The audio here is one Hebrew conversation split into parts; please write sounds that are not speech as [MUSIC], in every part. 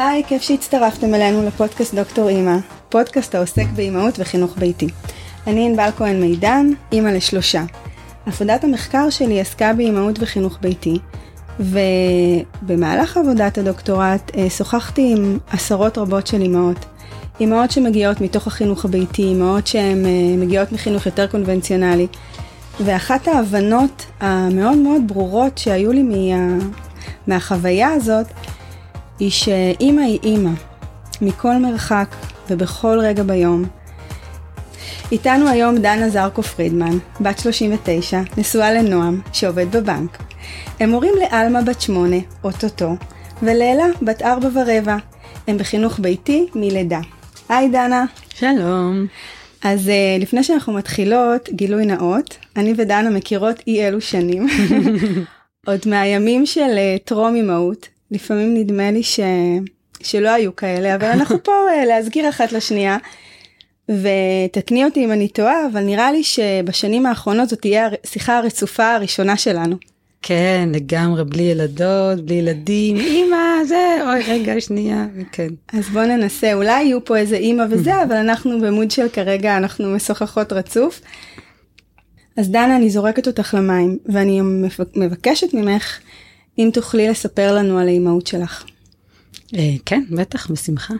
היי, כיף שהצטרפתם אלינו לפודקאסט דוקטור אימא, פודקאסט העוסק באימהות וחינוך ביתי. אני ענבל כהן מידן, אימא לשלושה. עבודת המחקר שלי עסקה באימהות וחינוך ביתי, ובמהלך עבודת הדוקטורט אה, שוחחתי עם עשרות רבות של אימהות. אימהות שמגיעות מתוך החינוך הביתי, אימהות שהן אה, מגיעות מחינוך יותר קונבנציונלי. ואחת ההבנות המאוד מאוד ברורות שהיו לי מה... מהחוויה הזאת, היא שאימא היא אימא, מכל מרחק ובכל רגע ביום. איתנו היום דנה זרקו פרידמן, בת 39, נשואה לנועם, שעובד בבנק. הם הורים לאלמה בת 8, אוטוטו, ולאלה בת 4 ורבע. הם בחינוך ביתי מלידה. היי דנה. שלום. אז uh, לפני שאנחנו מתחילות, גילוי נאות, אני ודנה מכירות אי אלו שנים, [LAUGHS] עוד מהימים של uh, טרום אימהות, לפעמים נדמה לי ש... שלא היו כאלה, אבל אנחנו [LAUGHS] פה uh, להזכיר אחת לשנייה. ותקני אותי אם אני טועה, אבל נראה לי שבשנים האחרונות זאת תהיה השיחה הרצופה הראשונה שלנו. כן, לגמרי, בלי ילדות, בלי ילדים, אימא, זה, אוי, רגע, שנייה, כן. אז בוא ננסה, אולי יהיו פה איזה אימא וזה, [LAUGHS] אבל אנחנו במוד של כרגע, אנחנו משוחחות רצוף. אז דנה, אני זורקת אותך למים, ואני מבקשת ממך, אם תוכלי לספר לנו על האימהות שלך. אה, כן, בטח, בשמחה.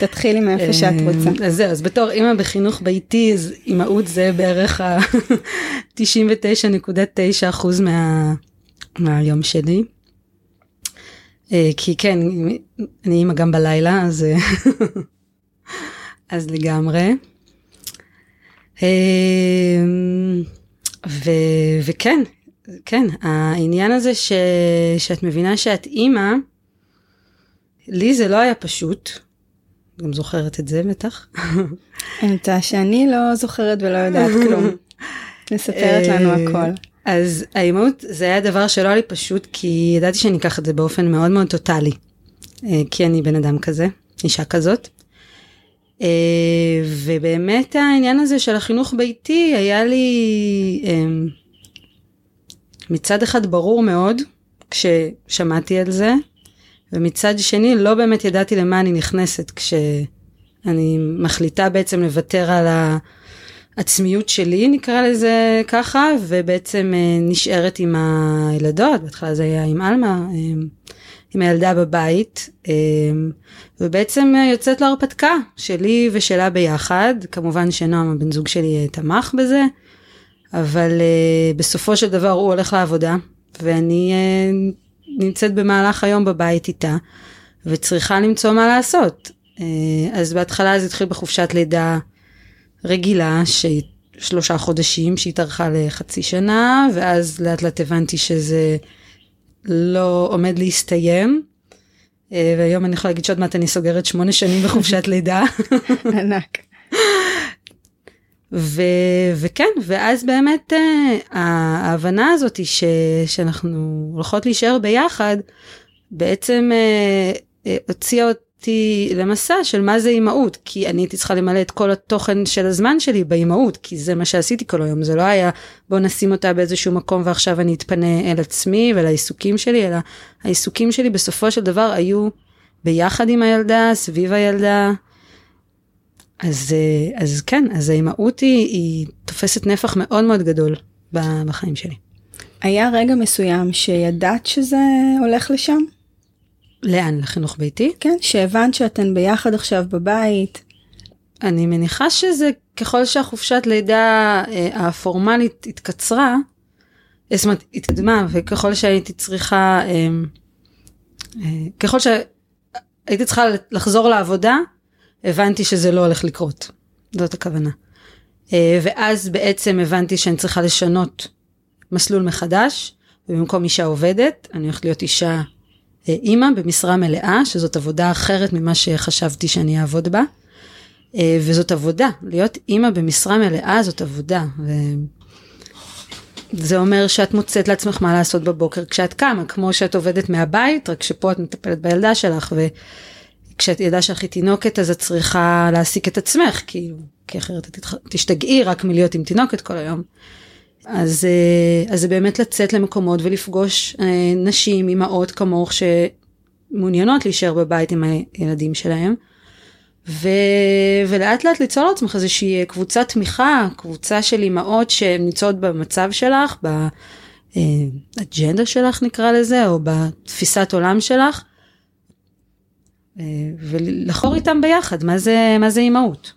תתחילי מאיפה שאת אה, רוצה. אז זהו, אז בתור אימא בחינוך ביתי, אז אימהות זה בערך ה-99.9% [LAUGHS] מה, מהיום שלי. אה, כי כן, אני אימא גם בלילה, אז, [LAUGHS] אז לגמרי. ו, וכן, כן, העניין הזה ש, שאת מבינה שאת אימא, לי זה לא היה פשוט, גם זוכרת את זה בטח. האמצע שאני לא זוכרת ולא יודעת כלום. [LAUGHS] מספרת לנו אה, הכל. אז האימהות זה היה דבר שלא היה לי פשוט כי ידעתי שאני אקח את זה באופן מאוד מאוד טוטאלי. אה, כי אני בן אדם כזה, אישה כזאת. אה, ובאמת העניין הזה של החינוך ביתי היה לי מצד אחד ברור מאוד כששמעתי על זה, ומצד שני לא באמת ידעתי למה אני נכנסת כשאני מחליטה בעצם לוותר על העצמיות שלי נקרא לזה ככה ובעצם אה, נשארת עם הילדות בהתחלה זה היה עם עלמה אה, עם הילדה בבית אה, ובעצם יוצאת להרפתקה שלי ושלה ביחד. כמובן שנועם הבן זוג שלי תמך בזה אבל בסופו של דבר הוא הולך לעבודה ואני נמצאת במהלך היום בבית איתה, וצריכה למצוא מה לעשות. אה, אז בהתחלה זה התחיל בחופשת לידה רגילה, שלושה חודשים, שהתארכה לחצי שנה, ואז לאט לאט הבנתי שזה לא עומד להסתיים. אה, והיום אני יכולה להגיד שעוד מעט אני סוגרת שמונה שנים בחופשת לידה. [LAUGHS] ענק. ו, וכן, ואז באמת uh, ההבנה הזאת היא ש, שאנחנו הולכות להישאר ביחד, בעצם uh, uh, הוציאה אותי למסע של מה זה אימהות, כי אני הייתי צריכה למלא את כל התוכן של הזמן שלי באימהות, כי זה מה שעשיתי כל היום, זה לא היה בוא נשים אותה באיזשהו מקום ועכשיו אני אתפנה אל עצמי ולעיסוקים שלי, אלא העיסוקים שלי בסופו של דבר היו ביחד עם הילדה, סביב הילדה. אז, אה, אז כן, אז האימהות היא, היא תופסת נפח מאוד מאוד גדול בחיים שלי. היה רגע מסוים שידעת שזה הולך לשם? לאן? לחינוך ביתי? כן, שהבנת שאתן ביחד עכשיו בבית. אני מניחה שזה ככל שהחופשת לידה אה, הפורמלית התקצרה, אה, זאת אומרת התקדמה וככל שהייתי צריכה, אה, אה, ככל שהייתי צריכה לחזור לעבודה, הבנתי שזה לא הולך לקרות. זאת הכוונה. אה, ואז בעצם הבנתי שאני צריכה לשנות מסלול מחדש, ובמקום אישה עובדת, אני הולכת להיות אישה אה, אימא במשרה מלאה, שזאת עבודה אחרת ממה שחשבתי שאני אעבוד בה. אה, וזאת עבודה, להיות אימא במשרה מלאה זאת עבודה. זה אומר שאת מוצאת לעצמך מה לעשות בבוקר כשאת קמה, כמו שאת עובדת מהבית, רק שפה את מטפלת בילדה שלך, ו... כשאת ידעה שאחי תינוקת אז את צריכה להעסיק את עצמך כאילו כי אחרת את תשתגעי רק מלהיות עם תינוקת כל היום. אז, אה, אז זה באמת לצאת למקומות ולפגוש אה, נשים, אימהות כמוך מעוניינות להישאר בבית עם הילדים שלהם. ו... ולאט לאט ליצור לעצמך איזושהי קבוצת תמיכה, קבוצה של אימהות שנמצאות במצב שלך, באג'נדה שלך נקרא לזה, או בתפיסת עולם שלך, ולחור איתם ביחד, מה זה, מה זה אימהות?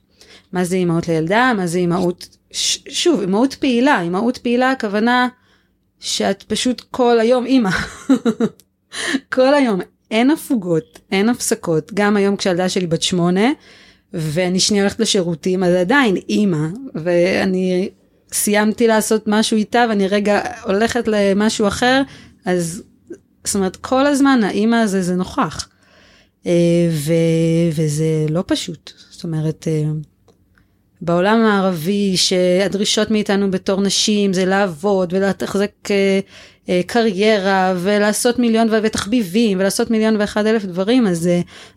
מה זה אימהות לילדה, מה זה אימהות, ש... שוב, אימהות פעילה, אימהות פעילה הכוונה שאת פשוט כל היום אימא. [LAUGHS] כל היום, אין הפוגות, אין הפסקות, גם היום כשהילדה שלי בת שמונה, ואני שנייה הולכת לשירותים, אז עדיין אימא, ואני סיימתי לעשות משהו איתה, ואני רגע הולכת למשהו אחר, אז זאת אומרת, כל הזמן האימא הזה זה נוכח. אה, ו, וזה לא פשוט, זאת אומרת, אה, בעולם הערבי שהדרישות מאיתנו בתור נשים זה לעבוד ולתחזק אה, קריירה ולעשות מיליון ותחביבים ולעשות מיליון ואחד אלף דברים אז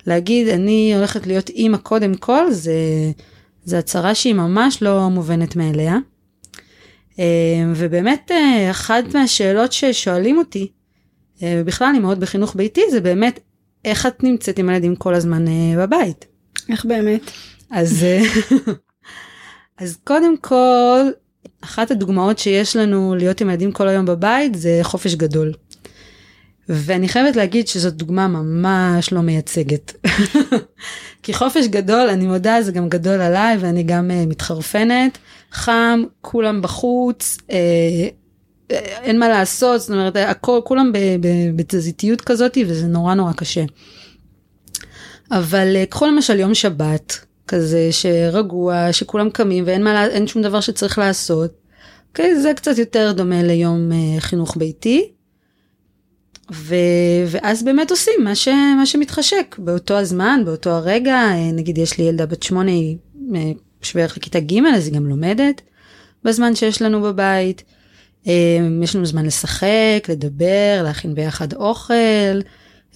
להגיד אני הולכת להיות אימא קודם כל זה זה הצהרה שהיא ממש לא מובנת מאליה. ובאמת אחת מהשאלות ששואלים אותי ובכלל אני מאוד בחינוך ביתי זה באמת איך את נמצאת עם הילדים כל הזמן אה, בבית. איך באמת? אז אה, [LAUGHS] אז קודם כל, אחת הדוגמאות שיש לנו להיות עם ילדים כל היום בבית זה חופש גדול. ואני חייבת להגיד שזאת דוגמה ממש לא מייצגת. [LAUGHS] כי חופש גדול, אני מודה, זה גם גדול עליי ואני גם uh, מתחרפנת. חם, כולם בחוץ, uh, אין מה לעשות, זאת אומרת, הכל, כולם בתזיתיות כזאת וזה נורא נורא קשה. אבל קחו למשל יום שבת, כזה שרגוע, שכולם קמים ואין מה, אין שום דבר שצריך לעשות. אוקיי, זה קצת יותר דומה ליום uh, חינוך ביתי. ו, ואז באמת עושים מה, ש, מה שמתחשק באותו הזמן, באותו הרגע, אה, נגיד יש לי ילדה בת שמונה, היא אה, שווה ערך לכיתה ג' אז היא גם לומדת בזמן שיש לנו בבית. יש לנו זמן לשחק, לדבר, להכין ביחד אוכל,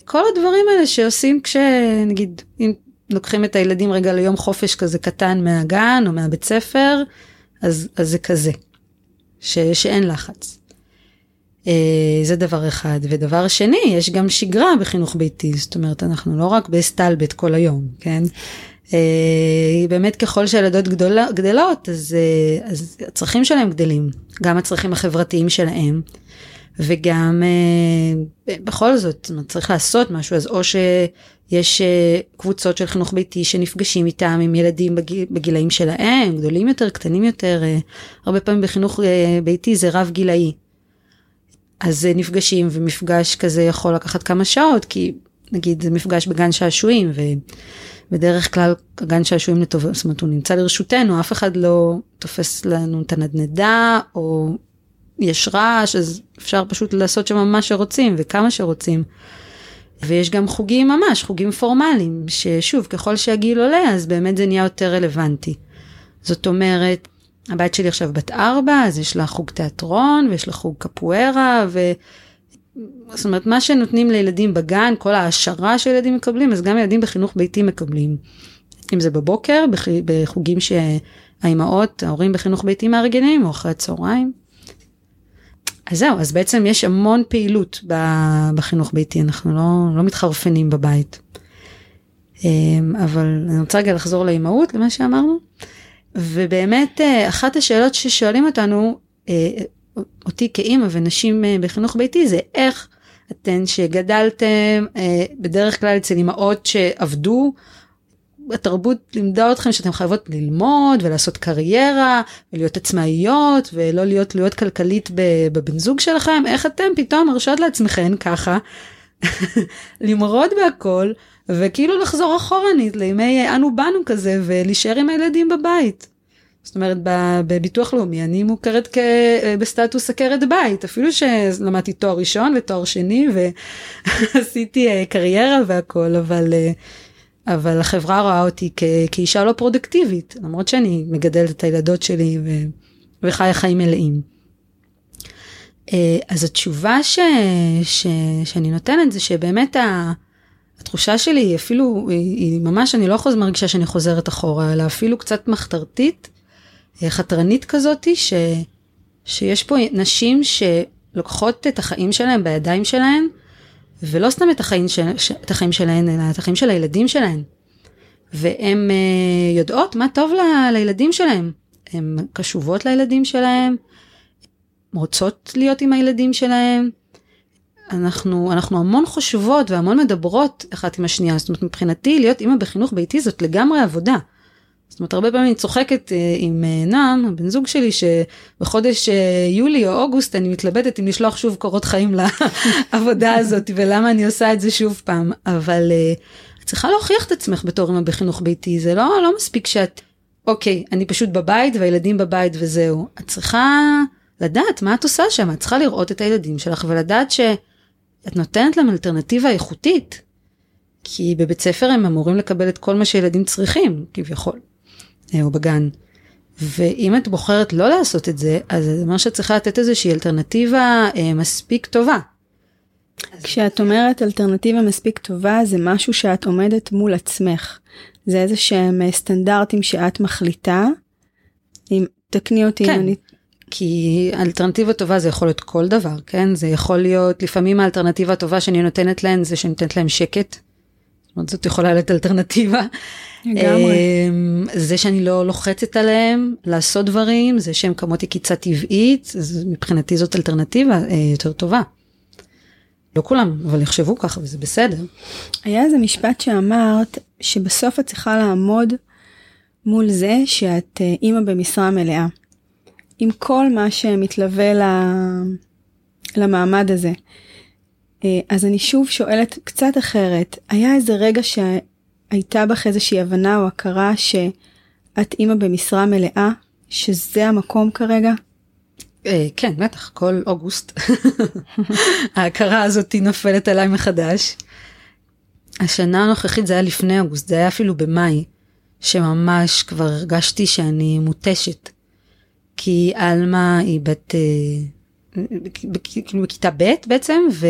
כל הדברים האלה שעושים כשנגיד אם לוקחים את הילדים רגע ליום חופש כזה קטן מהגן או מהבית ספר, אז, אז זה כזה, ש, שאין לחץ. אה, זה דבר אחד. ודבר שני, יש גם שגרה בחינוך ביתי, זאת אומרת, אנחנו לא רק בסטלבט כל היום, כן? אה, באמת ככל שהילדות גדלות, אז, אה, אז הצרכים שלהם גדלים, גם הצרכים החברתיים שלהם. וגם אה, בכל זאת, צריך לעשות משהו, אז או שיש קבוצות של חינוך ביתי שנפגשים איתם עם ילדים בגיל, בגילאים שלהם, גדולים יותר, קטנים יותר, הרבה פעמים בחינוך ביתי זה רב גילאי. אז נפגשים ומפגש כזה יכול לקחת כמה שעות, כי נגיד זה מפגש בגן שעשועים, ובדרך כלל הגן שעשועים לטוב, זאת אומרת הוא נמצא לרשותנו, אף אחד לא תופס לנו את הנדנדה, או יש רעש, אז אפשר פשוט לעשות שם מה שרוצים וכמה שרוצים. ויש גם חוגים ממש, חוגים פורמליים, ששוב, ככל שהגיל עולה, אז באמת זה נהיה יותר רלוונטי. זאת אומרת, הבת שלי עכשיו בת ארבע, אז יש לה חוג תיאטרון, ויש לה חוג קפוארה, ו... זאת אומרת, מה שנותנים לילדים בגן, כל ההעשרה שילדים מקבלים, אז גם ילדים בחינוך ביתי מקבלים. אם זה בבוקר, בחוגים שהאימהות, ההורים בחינוך ביתי מארגנים, או אחרי הצהריים. אז זהו, אז בעצם יש המון פעילות בחינוך ביתי, אנחנו לא, לא מתחרפנים בבית. אמ, אבל אני רוצה רגע לחזור לאימהות, למה שאמרנו. ובאמת, אה, אחת השאלות ששואלים אותנו, אה, אותי כאימא ונשים אה, בחינוך ביתי, זה איך אתן שגדלתם בדרך כלל אצל אימהות שעבדו התרבות לימדה אתכם שאתם חייבות ללמוד ולעשות קריירה ולהיות עצמאיות ולא להיות תלויות כלכלית בבן זוג שלכם, איך אתם פתאום מרשות לעצמכם ככה [LAUGHS] למרוד בהכל וכאילו לחזור אחורנית לימי אנו באנו כזה ולהישאר עם הילדים בבית. זאת אומרת בביטוח לאומי אני מוכרת כ... בסטטוס עקרת בית אפילו שלמדתי תואר ראשון ותואר שני ועשיתי אה, קריירה והכל אבל אה, אבל החברה רואה אותי כ- כאישה לא פרודקטיבית, למרות שאני מגדלת את הילדות שלי ו- וחיה חיים מלאים. אה, אז התשובה ש- ש- שאני נותנת זה שבאמת ה- התחושה שלי היא אפילו, היא, ממש, אני לא יכול מרגישה שאני חוזרת אחורה, אלא אפילו קצת מחתרתית, אה, חתרנית כזאתי, ש- שיש פה נשים שלוקחות את החיים שלהם בידיים שלהם, ולא סתם את החיים, של, את החיים שלהן, אלא את החיים של הילדים שלהן. והן uh, יודעות מה טוב ל, לילדים שלהן. הן קשובות לילדים שלהן, רוצות להיות עם הילדים שלהן. אנחנו, אנחנו המון חושבות והמון מדברות אחת עם השנייה, זאת אומרת מבחינתי להיות אימא בחינוך ביתי זאת לגמרי עבודה. זאת אומרת הרבה פעמים אני צוחקת אה, עם אה, נועם, הבן זוג שלי, שבחודש אה, יולי או אוגוסט אני מתלבטת אם לשלוח שוב קורות חיים לעבודה [LAUGHS] הזאת ולמה אני עושה את זה שוב פעם, אבל את צריכה להוכיח את עצמך בתור אימא בחינוך ביתי, זה לא, לא מספיק שאת, אוקיי, אני פשוט בבית והילדים בבית וזהו. את צריכה לדעת מה את עושה שם, את צריכה לראות את הילדים שלך ולדעת שאת נותנת להם אלטרנטיבה איכותית. כי בבית ספר הם אמורים לקבל את כל מה שילדים צריכים, כביכול. אה, או בגן. ואם את בוחרת לא לעשות את זה, אז זה אומר שאת צריכה לתת איזושהי אלטרנטיבה אה, מספיק טובה. כשאת אומרת אלטרנטיבה מספיק טובה, זה משהו שאת עומדת מול עצמך. זה איזה שהם אה, סטנדרטים שאת מחליטה. אם תקני אותי כן. אם אני... כי אלטרנטיבה טובה זה יכול להיות כל דבר, כן? זה יכול להיות, לפעמים האלטרנטיבה הטובה שאני נותנת להן זה שאני נותנת להן שקט. אומרת, זאת יכולה להיות אלטרנטיבה. לגמרי. אמ, זה שאני לא לוחצת עליהם לעשות דברים, זה שהם כמותי קיצה טבעית, אז מבחינתי זאת אלטרנטיבה אה, יותר טובה. לא כולם, אבל יחשבו ככה וזה בסדר. היה איזה משפט שאמרת שבסוף את צריכה לעמוד מול זה שאת אה, אימא במשרה מלאה. עם כל מה שמתלווה ל... למעמד הזה. אה, אז אני שוב שואלת קצת אחרת, היה איזה רגע שהייתה בך איזושהי הבנה או הכרה שאת אימא במשרה מלאה, שזה המקום כרגע? אה, כן, בטח, כל אוגוסט [LAUGHS] ההכרה הזאת נופלת עליי מחדש. השנה הנוכחית זה היה לפני אוגוסט, זה היה אפילו במאי, שממש כבר הרגשתי שאני מותשת. כי עלמה היא בת, אה, כאילו בכיתה ב' בעצם, ו,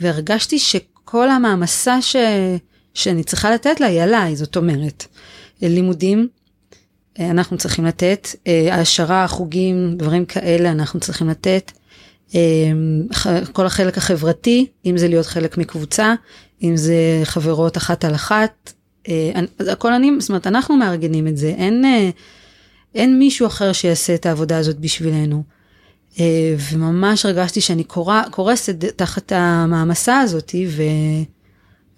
והרגשתי שכל המעמסה ש, שאני צריכה לתת לה היא עליי, זאת אומרת, לימודים, אה, אנחנו צריכים לתת, אה, העשרה, חוגים, דברים כאלה אנחנו צריכים לתת. כל החלק החברתי, אם זה להיות חלק מקבוצה, אם זה חברות אחת על אחת, הכל אני, זאת אומרת, אנחנו מארגנים את זה, אין, אין מישהו אחר שיעשה את העבודה הזאת בשבילנו. וממש הרגשתי שאני קורסת תחת המעמסה הזאת, ו...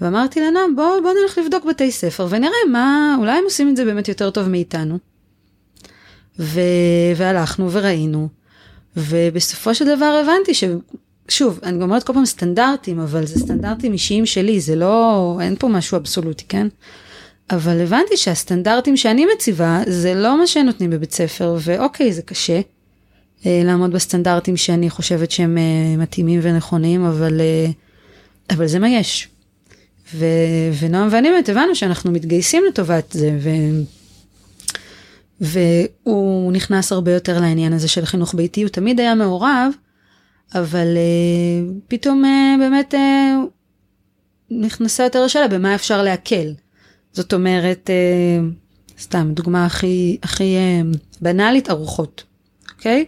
ואמרתי לנועם, בוא, בוא נלך לבדוק בתי ספר ונראה מה, אולי הם עושים את זה באמת יותר טוב מאיתנו. ו... והלכנו וראינו, ובסופו של דבר הבנתי ש... שוב, אני אומרת כל פעם סטנדרטים, אבל זה סטנדרטים אישיים שלי, זה לא, אין פה משהו אבסולוטי, כן? אבל הבנתי שהסטנדרטים שאני מציבה, זה לא מה שנותנים בבית ספר, ואוקיי, זה קשה אה, לעמוד בסטנדרטים שאני חושבת שהם אה, מתאימים ונכונים, אבל, אה, אבל זה מה יש. ו, ונועם ואני באמת הבנו שאנחנו מתגייסים לטובת זה, ו... והוא נכנס הרבה יותר לעניין הזה של חינוך ביתי, הוא תמיד היה מעורב, אבל פתאום באמת נכנסה יותר השאלה במה אפשר להקל. זאת אומרת, סתם דוגמה הכי, הכי בנאלית, ארוחות, אוקיי?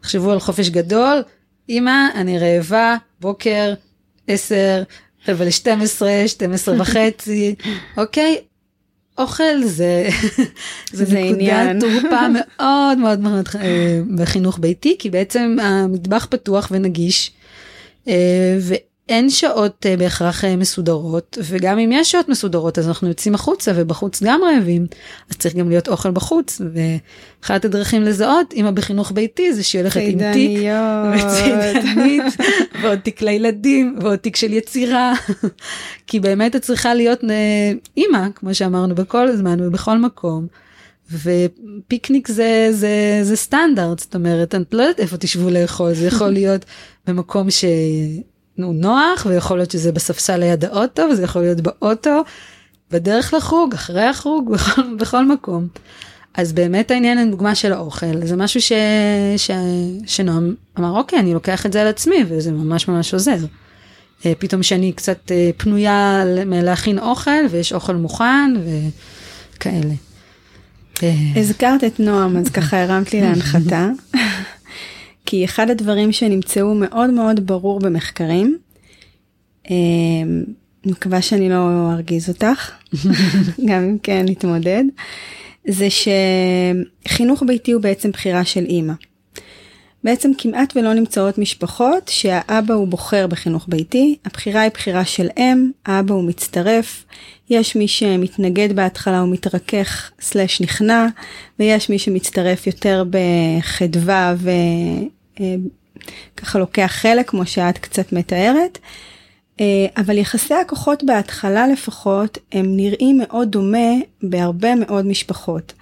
תחשבו על חופש גדול, אמא, אני רעבה, בוקר, עשר, רבע ל-12, 12 [LAUGHS] וחצי, אוקיי? אוכל זה, זה, זה נקודת תורפה [LAUGHS] מאוד מאוד מאוד בחינוך ביתי, כי בעצם המטבח פתוח ונגיש, ואין שעות בהכרח מסודרות, וגם אם יש שעות מסודרות אז אנחנו יוצאים החוצה ובחוץ גם רעבים, אז צריך גם להיות אוכל בחוץ, ואחת הדרכים לזהות אמא בחינוך ביתי זה שהיא הולכת עם תיק, וצידנית, [LAUGHS] ועוד תיק לילדים, ועוד תיק של יצירה, [LAUGHS] כי באמת את צריכה להיות אימא, כמו שאמרנו, בכל זמן ובכל מקום. ופיקניק זה, זה, זה סטנדרט, זאת אומרת, את לא יודעת איפה תשבו לאכול, זה יכול להיות במקום ש... נו, נוח, ויכול להיות שזה בספסל ליד האוטו, וזה יכול להיות באוטו, בדרך לחוג, אחרי החוג, בכל, [LAUGHS] בכל מקום. אז באמת העניין הדוגמה של האוכל, זה משהו ש... ש... שנועם אמר, אוקיי, אני לוקח את זה על עצמי, וזה ממש ממש עוזר. פתאום שאני קצת פנויה להכין אוכל, ויש אוכל מוכן, וכאלה. הזכרת את נועם, אז ככה הרמת לי להנחתה. [LAUGHS] כי אחד הדברים שנמצאו מאוד מאוד ברור במחקרים, מקווה שאני לא ארגיז אותך, [LAUGHS] גם אם כן נתמודד, זה שחינוך ביתי הוא בעצם בחירה של אימא. בעצם כמעט ולא נמצאות משפחות שהאבא הוא בוחר בחינוך ביתי, הבחירה היא בחירה של אם, האבא הוא מצטרף, יש מי שמתנגד בהתחלה ומתרכך סלש נכנע, ויש מי שמצטרף יותר בחדווה וככה לוקח חלק כמו שאת קצת מתארת. אבל יחסי הכוחות בהתחלה לפחות הם נראים מאוד דומה בהרבה מאוד משפחות.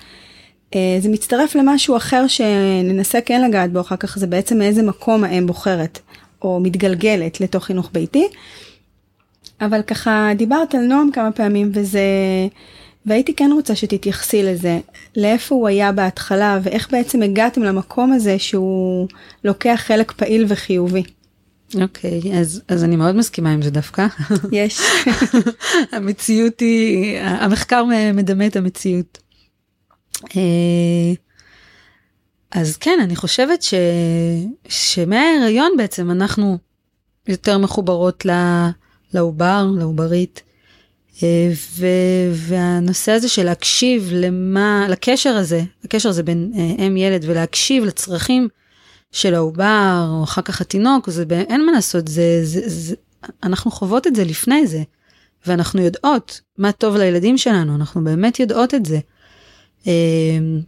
אה, זה מצטרף למשהו אחר שננסה כן לגעת בו אחר כך, זה בעצם מאיזה מקום האם בוחרת או מתגלגלת לתוך חינוך ביתי. אבל ככה דיברת על נועם כמה פעמים וזה, והייתי כן רוצה שתתייחסי לזה, לאיפה הוא היה בהתחלה ואיך בעצם הגעתם למקום הזה שהוא לוקח חלק פעיל וחיובי. אוקיי, okay, אז, אז אני מאוד מסכימה עם זה דווקא. יש. [LAUGHS] המציאות היא, המחקר מדמה את המציאות. אה, אז כן, אני חושבת ש... שמההיריון בעצם אנחנו יותר מחוברות לעובר, לעוברית. אה, ו... והנושא הזה של להקשיב למה, לקשר הזה, הקשר הזה בין אה, אם ילד ולהקשיב לצרכים של העובר, או אחר כך התינוק, זה, אין מה לעשות, זה, זה, זה, אנחנו חוות את זה לפני זה, ואנחנו יודעות מה טוב לילדים שלנו, אנחנו באמת יודעות את זה. אמ,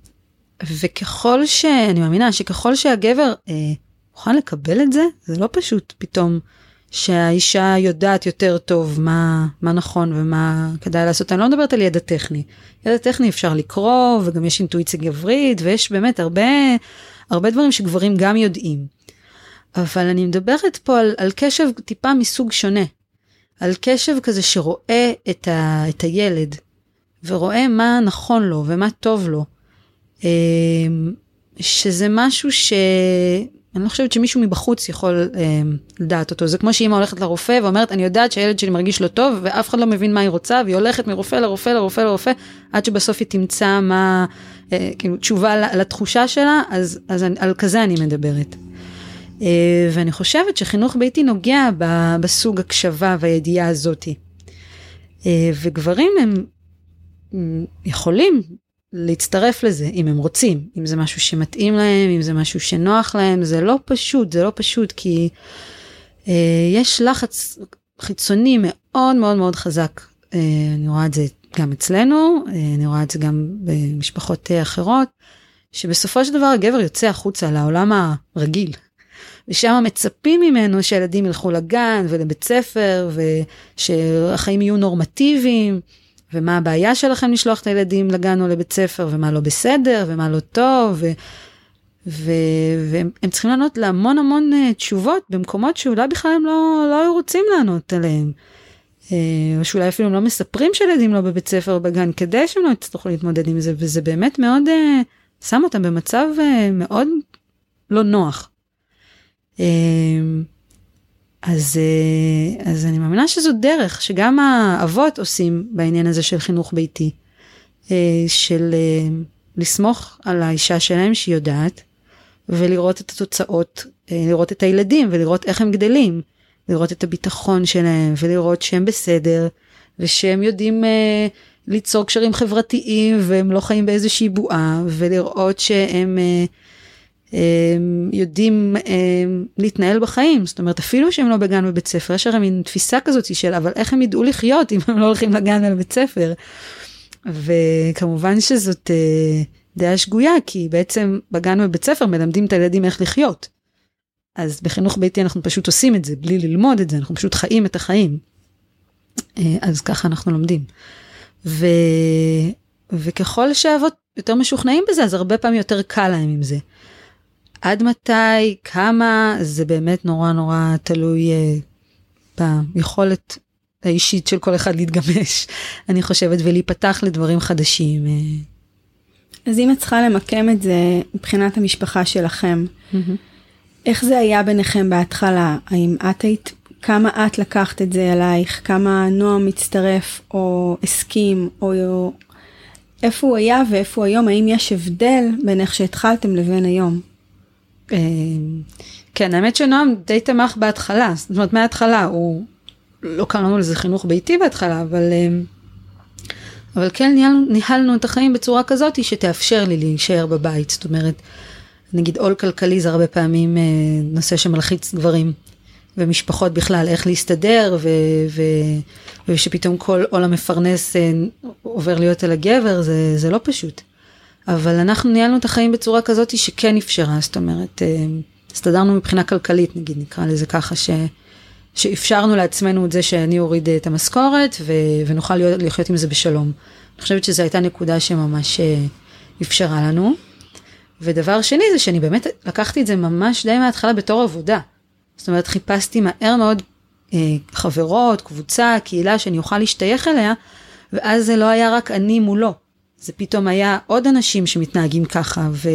וככל שאני מאמינה שככל שהגבר אה, מוכן לקבל את זה, זה לא פשוט פתאום שהאישה יודעת יותר טוב מה, מה נכון ומה כדאי לעשות. אני לא מדברת על ידע טכני. ידע טכני אפשר לקרוא וגם יש אינטואיציה גברית ויש באמת הרבה, הרבה דברים שגברים גם יודעים. אבל אני מדברת פה על, על קשב טיפה מסוג שונה. על קשב כזה שרואה את, ה, את הילד ורואה מה נכון לו ומה טוב לו. אמ, שזה משהו שאני לא חושבת שמישהו מבחוץ יכול אמ, לדעת אותו. זה כמו שאמא הולכת לרופא ואומרת, אני יודעת שהילד שלי מרגיש לא טוב, ואף אחד לא מבין מה היא רוצה, והיא הולכת מרופא לרופא לרופא לרופא, עד שבסוף היא תמצא מה, אה, כאילו, תשובה לתחושה שלה, אז, אז על כזה אני מדברת. אה, ואני חושבת שחינוך ביתי נוגע בסוג הקשבה והידיעה הזאתי. אה, וגברים הם יכולים להצטרף לזה אם הם רוצים, אם זה משהו שמתאים להם, אם זה משהו שנוח להם, זה לא פשוט, זה לא פשוט כי אה, יש לחץ חיצוני מאוד מאוד מאוד חזק. אה, אני רואה את זה גם אצלנו, אה, אני רואה את זה גם במשפחות אה, אחרות, שבסופו של דבר הגבר יוצא החוצה לעולם הרגיל. ושם מצפים ממנו שהילדים ילכו לגן ולבית ספר ושהחיים יהיו נורמטיביים. ומה הבעיה שלכם לשלוח את הילדים לגן או לבית ספר, ומה לא בסדר, ומה לא טוב, ו... והם צריכים לענות להמון המון uh, תשובות במקומות שאולי בכלל הם לא, לא היו רוצים לענות עליהם. Uh, או שאולי אפילו הם לא מספרים שילדים לא בבית ספר בגן כדי שהם לא יצטרכו להתמודד עם זה, וזה באמת מאוד uh, שם אותם במצב מאוד לא נוח. אז, אה, אז אני מאמינה שזו דרך שגם האבות עושים בעניין הזה של חינוך ביתי, אה, של אה, לסמוך על האישה שלהם שהיא יודעת, ולראות את התוצאות, לראות את הילדים ולראות איך הם גדלים, לראות את הביטחון שלהם ולראות שהם בסדר, ושהם יודעים ליצור קשרים חברתיים והם לא חיים באיזושהי בועה, ולראות שהם... יודעים להתנהל בחיים, זאת אומרת אפילו שהם לא בגן ובית ספר, יש הרי מין תפיסה כזאת של אבל איך הם ידעו לחיות אם הם לא הולכים לגן ולבית ספר. וכמובן שזאת אה, דעה שגויה כי בעצם בגן ובבית ספר מלמדים את הילדים איך לחיות. אז בחינוך ביתי אנחנו פשוט עושים את זה בלי ללמוד את זה, אנחנו פשוט חיים את החיים. אה, אז ככה אנחנו לומדים. ו... וככל שהאבות יותר משוכנעים בזה אז הרבה פעמים יותר קל להם עם זה. עד מתי, כמה, זה באמת נורא נורא תלוי uh, ביכולת האישית של כל אחד להתגמש, [LAUGHS] אני חושבת, ולהיפתח לדברים חדשים. אה. אז אם את צריכה למקם את זה מבחינת המשפחה שלכם, mm-hmm. איך זה היה ביניכם בהתחלה? האם את היית, כמה את לקחת את זה אלייך? כמה נועם מצטרף או הסכים, או איפה הוא היה ואיפה הוא היום? האם יש הבדל בין איך שהתחלתם לבין היום? אה, כן, האמת שנועם די תמך בהתחלה, זאת אומרת מההתחלה הוא לא קראנו לזה חינוך ביתי בהתחלה, אבל, אה, אבל כן ניהלנו, ניהלנו את החיים בצורה כזאת שתאפשר לי להישאר בבית. זאת אומרת, נגיד עול כלכלי זה הרבה פעמים אה, נושא שמלחיץ גברים ומשפחות בכלל, איך להסתדר, ו, ו, ושפתאום כל עול המפרנס עובר להיות על הגבר, זה, זה לא פשוט. אבל אנחנו ניהלנו את החיים בצורה כזאת שכן אפשרה, זאת אומרת, אה, הסתדרנו מבחינה כלכלית, נגיד, נקרא לזה ככה, ש, שאפשרנו לעצמנו את זה שאני אוריד את המשכורת ו, ונוכל להיות, לחיות עם זה בשלום. אני חושבת שזו הייתה נקודה שממש אפשרה לנו. ודבר שני זה שאני באמת לקחתי את זה ממש די מההתחלה בתור עבודה. זאת אומרת, חיפשתי מהר מאוד אה, חברות, קבוצה, קהילה שאני אוכל להשתייך אליה, ואז זה לא היה רק אני מולו. זה פתאום היה עוד אנשים שמתנהגים ככה, ו...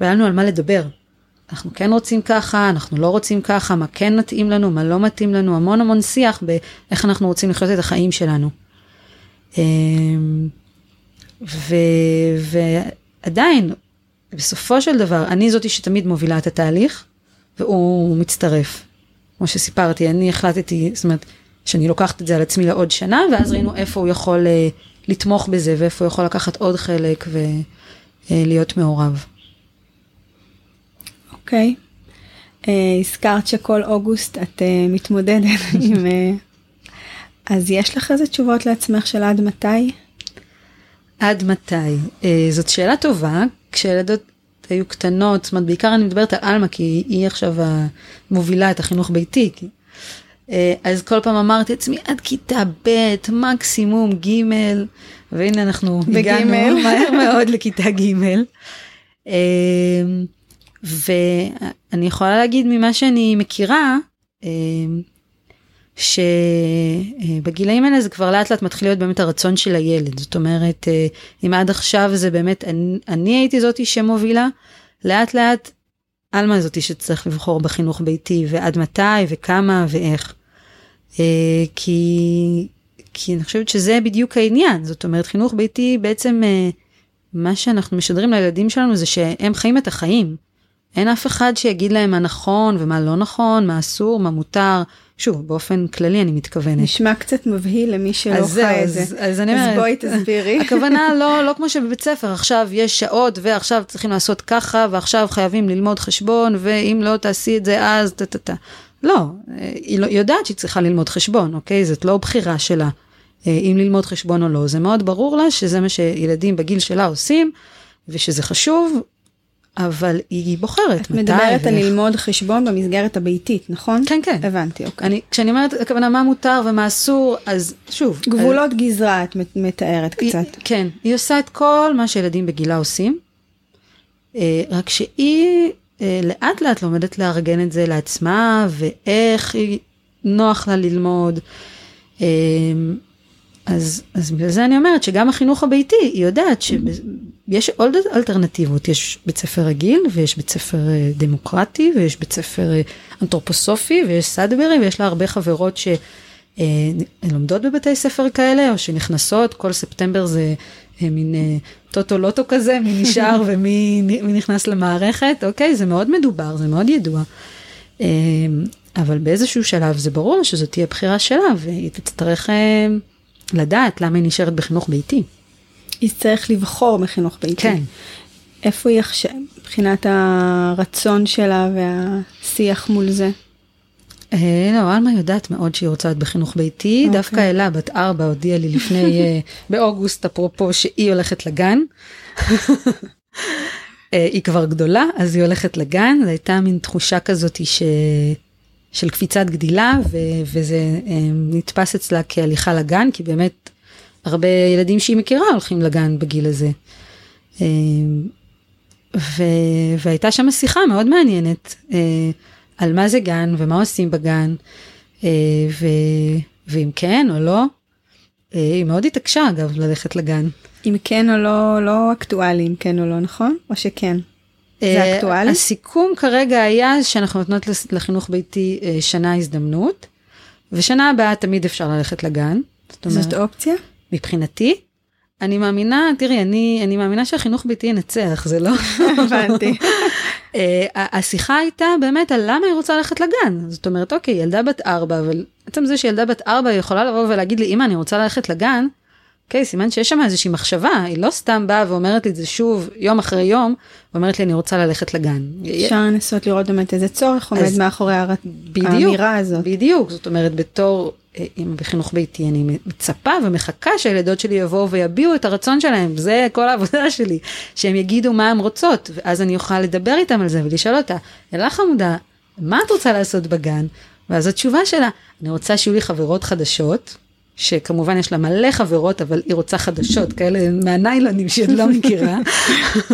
והיה לנו על מה לדבר. אנחנו כן רוצים ככה, אנחנו לא רוצים ככה, מה כן מתאים לנו, מה לא מתאים לנו, המון המון שיח באיך אנחנו רוצים לחיות את החיים שלנו. אמ, ו... ועדיין, בסופו של דבר, אני זאתי שתמיד מובילה את התהליך, והוא מצטרף. כמו שסיפרתי, אני החלטתי, זאת אומרת, שאני לוקחת את זה על עצמי לעוד שנה, ואז ראינו איפה הוא יכול uh, לתמוך בזה, ואיפה הוא יכול לקחת עוד חלק ולהיות אה, מעורב. אוקיי. Okay. Uh, הזכרת שכל אוגוסט את uh, מתמודדת [LAUGHS] עם... Uh, אז יש לך איזה תשובות לעצמך של עד מתי? עד מתי? Uh, זאת שאלה טובה, כשילדות היו קטנות, זאת אומרת, בעיקר אני מדברת על עלמה, כי היא עכשיו מובילה את החינוך ביתי. כי... אה, אז כל פעם אמרתי לעצמי, עד כיתה ב', מקסימום ג', והנה אנחנו הגענו מהר מאוד לכיתה ג'. אה, ואני יכולה להגיד ממה שאני מכירה, אה, שבגילאים האלה זה כבר לאט לאט מתחיל להיות באמת הרצון של הילד. זאת אומרת, אם עד עכשיו זה באמת, אני, אני הייתי זאתי שמובילה, לאט לאט עלמה זאתי שצריך לבחור בחינוך ביתי, ועד מתי, וכמה, ואיך. אה, כי, כי אני חושבת שזה בדיוק העניין. זאת אומרת, חינוך ביתי בעצם, אה, מה שאנחנו משדרים לילדים שלנו זה שהם חיים את החיים. אין אף אחד שיגיד להם מה נכון ומה לא נכון, מה אסור, מה מותר. שוב, באופן כללי אני מתכוונת. נשמע קצת מבהיל למי שלא חי את זה. אז, אז אני אומרת, אז בואי תסבירי. [LAUGHS] הכוונה לא, לא כמו שבבית ספר, עכשיו יש שעות ועכשיו צריכים לעשות ככה, ועכשיו חייבים ללמוד חשבון, ואם לא תעשי את זה אז, טה טה טה. לא, היא לא, יודעת שהיא צריכה ללמוד חשבון, אוקיי? זאת לא בחירה שלה. אה, אם ללמוד חשבון או לא, זה מאוד ברור לה שזה מה שילדים בגיל שלה עושים, ושזה חשוב, אבל היא בוחרת את מדברת על ללמוד חשבון במסגרת הביתית, נכון? כן, כן. הבנתי, אוקיי. אני, כשאני אומרת, הכוונה מה מותר ומה אסור, אז שוב. גבולות על... גזרה את מתארת היא, קצת. כן, היא עושה את כל מה שילדים בגילה עושים, אה, רק שהיא אה, לאט לאט לומדת לארגן את זה לעצמה, ואיך היא נוח לה ללמוד. אה, אז, אז בגלל זה אני אומרת שגם החינוך הביתי, היא יודעת שיש עוד אלטרנטיבות, יש בית ספר רגיל ויש בית ספר אה, דמוקרטי ויש בית ספר אה, אנתרופוסופי ויש סאדברי ויש לה הרבה חברות שלומדות אה, בבתי ספר כאלה או שנכנסות, כל ספטמבר זה מין טוטו לוטו כזה, מי נשאר [LAUGHS] ומי נכנס למערכת, אוקיי, זה מאוד מדובר, זה מאוד ידוע. אבל באיזשהו שלב זה ברור שזאת תהיה בחירה שלה והיא תצטרך... לדעת למה היא נשארת בחינוך ביתי. היא צריך לבחור בחינוך ביתי. כן. איפה היא עכשיו, מבחינת הרצון שלה והשיח מול זה? אה, לא, עלמה יודעת מאוד שהיא רוצה להיות בחינוך ביתי, okay. דווקא אלה, בת ארבע, הודיעה לי לפני, אה, [LAUGHS] באוגוסט, אפרופו, שהיא הולכת לגן. [LAUGHS] אה, היא כבר גדולה, אז היא הולכת לגן, זו הייתה מין תחושה כזאת ש... של קפיצת גדילה, ו- וזה נתפס אצלה כהליכה לגן, כי באמת הרבה ילדים שהיא מכירה הולכים לגן בגיל הזה. ו- והייתה שם שיחה מאוד מעניינת על מה זה גן ומה עושים בגן, uh, ו- ואם כן או לא. Uh, היא מאוד התעקשה אגב ללכת לגן. אם כן או לא, לא אקטואלי אם כן או לא, נכון? או שכן? זה אה, אקטואלי? הסיכום כרגע היה שאנחנו נותנות לחינוך ביתי אה, שנה הזדמנות, ושנה הבאה תמיד אפשר ללכת לגן. זאת, אומרת, זאת אופציה? מבחינתי. אני מאמינה, תראי, אני, אני מאמינה שהחינוך ביתי ינצח, זה לא... [LAUGHS] הבנתי. [LAUGHS] אה, השיחה הייתה באמת על למה היא רוצה ללכת לגן. זאת אומרת, אוקיי, ילדה בת ארבע, אבל עצם זה שילדה בת ארבע יכולה לבוא ולהגיד לי, אמא, אני רוצה ללכת לגן, אוקיי, סימן שיש שם איזושהי מחשבה, היא לא סתם באה ואומרת לי את זה שוב, יום אחרי יום, ואומרת לי, אני רוצה ללכת לגן. אפשר לנסות לראות באמת איזה צורך עומד מאחורי האמירה הזאת. בדיוק, זאת אומרת, בתור בחינוך ביתי אני מצפה ומחכה שהילדות שלי יבואו ויביעו את הרצון שלהם, זה כל העבודה [LAUGHS] שלי, שהם יגידו מה הם רוצות, ואז אני אוכל לדבר איתם על זה ולשאול אותה, אלה חמודה, מה את רוצה לעשות בגן? ואז התשובה שלה, אני רוצה שיהיו לי חברות חדשות, שכמובן יש לה מלא חברות, אבל היא רוצה חדשות, [LAUGHS] כאלה מהניילונים שהיא לא מכירה.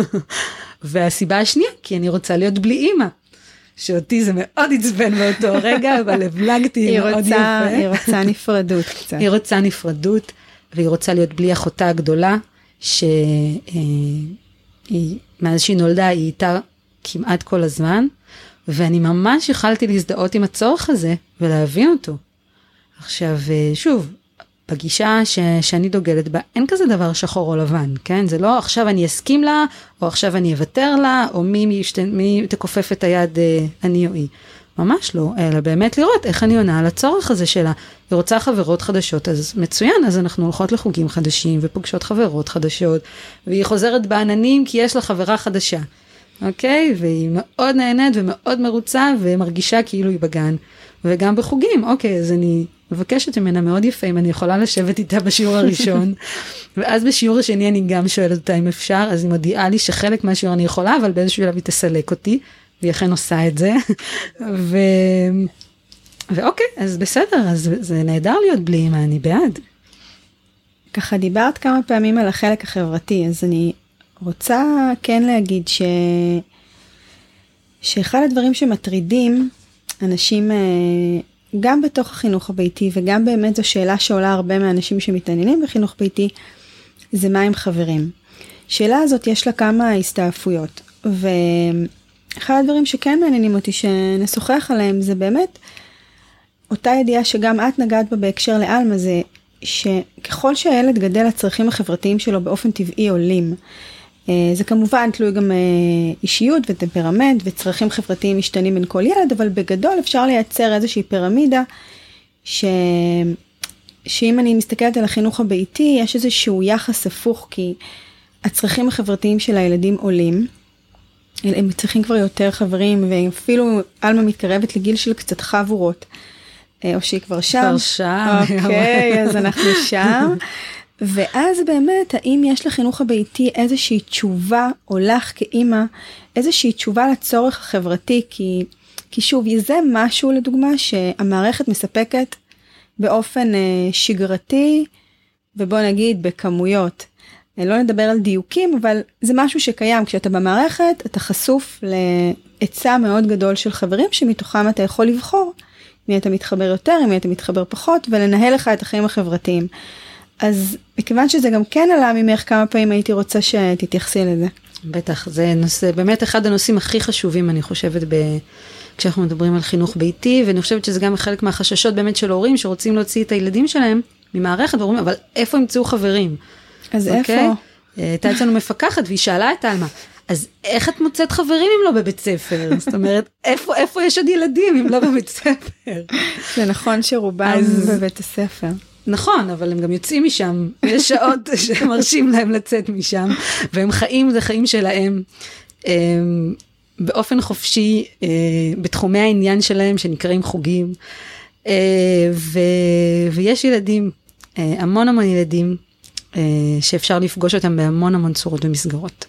[LAUGHS] והסיבה השנייה, כי אני רוצה להיות בלי אימא. שאותי זה מאוד עצבן באותו רגע, [LAUGHS] אבל הבלגתי מאוד רוצה, יפה. היא רוצה נפרדות קצת. היא רוצה נפרדות, והיא רוצה להיות בלי אחותה הגדולה, שמאז שהיא נולדה היא איתה כמעט כל הזמן, ואני ממש יכלתי להזדהות עם הצורך הזה ולהבין אותו. עכשיו, שוב, בגישה ש, שאני דוגלת בה, אין כזה דבר שחור או לבן, כן? זה לא עכשיו אני אסכים לה, או עכשיו אני אוותר לה, או מי, מי, שת, מי תכופף את היד אה, אני או היא. ממש לא, אלא באמת לראות איך אני עונה על הצורך הזה שלה. היא רוצה חברות חדשות, אז מצוין, אז אנחנו הולכות לחוגים חדשים ופוגשות חברות חדשות, והיא חוזרת בעננים כי יש לה חברה חדשה, אוקיי? והיא מאוד נהנית ומאוד מרוצה ומרגישה כאילו היא בגן. וגם בחוגים, אוקיי, אז אני מבקשת ממנה מאוד יפה אם אני יכולה לשבת איתה בשיעור הראשון, [LAUGHS] ואז בשיעור השני אני גם שואלת אותה אם אפשר, אז היא מודיעה לי שחלק מהשיעור אני יכולה, אבל באיזשהו שלב היא תסלק אותי, והיא אכן עושה את זה. [LAUGHS] ו... ואוקיי, אז בסדר, אז זה נהדר להיות בלי אמא, אני בעד. ככה דיברת כמה פעמים על החלק החברתי, אז אני רוצה כן להגיד ש... שאחד הדברים שמטרידים אנשים אה, גם בתוך החינוך הביתי וגם באמת זו שאלה שעולה הרבה מהאנשים שמתעניינים בחינוך ביתי, זה מה עם חברים. שאלה הזאת יש לה כמה הסתעפויות ואחד הדברים שכן מעניינים אותי שנשוחח עליהם זה באמת אותה ידיעה שגם את נגעת בה בהקשר לעלמה זה שככל שהילד גדל הצרכים החברתיים שלו באופן טבעי עולים. אה, זה כמובן תלוי גם אה, אישיות וטמפרמנט וצרכים חברתיים משתנים בין כל ילד, אבל בגדול אפשר לייצר איזושהי פירמידה ש... שאם אני מסתכלת על החינוך הביתי, יש איזשהו יחס הפוך, כי הצרכים החברתיים של הילדים עולים. הם צריכים כבר יותר חברים, ואפילו עלמה מתקרבת לגיל של קצת חבורות. אה, או שהיא כבר שם. כבר שם. אוקיי, אז אנחנו שם. [LAUGHS] ואז באמת, האם יש לחינוך הביתי איזושהי תשובה, או לך כאימא, איזושהי תשובה לצורך החברתי, כי, כי שוב, זה משהו לדוגמה שהמערכת מספקת באופן אה, שגרתי, ובוא נגיד בכמויות. אה, לא נדבר על דיוקים, אבל זה משהו שקיים. כשאתה במערכת, אתה חשוף להיצע מאוד גדול של חברים, שמתוכם אתה יכול לבחור מי אתה מתחבר יותר, מי אתה מתחבר פחות, ולנהל לך את החיים החברתיים. אז מכיוון שזה גם כן עלה ממך כמה פעמים הייתי רוצה שתתייחסי לזה. בטח, זה נושא, באמת אחד הנושאים הכי חשובים אני חושבת ב... כשאנחנו מדברים על חינוך ביתי, ואני חושבת שזה גם חלק מהחששות באמת של הורים שרוצים להוציא את הילדים שלהם ממערכת, ואומרים, אבל איפה ימצאו חברים? אז okay? איפה? אה, הייתה אצלנו מפקחת והיא שאלה את עלמה, אז איך את מוצאת חברים אם לא בבית ספר? [LAUGHS] זאת אומרת, איפה, איפה יש עוד ילדים אם לא בבית ספר? זה נכון שרובם אז... בבית הספר. נכון, אבל הם גם יוצאים משם, יש שעות [LAUGHS] שמרשים להם לצאת משם, והם חיים, זה חיים שלהם. אמ, באופן חופשי אה, בתחומי העניין שלהם שנקראים חוגים אה, ו, ויש ילדים אה, המון המון ילדים שאפשר לפגוש אותם בהמון המון צורות ומסגרות.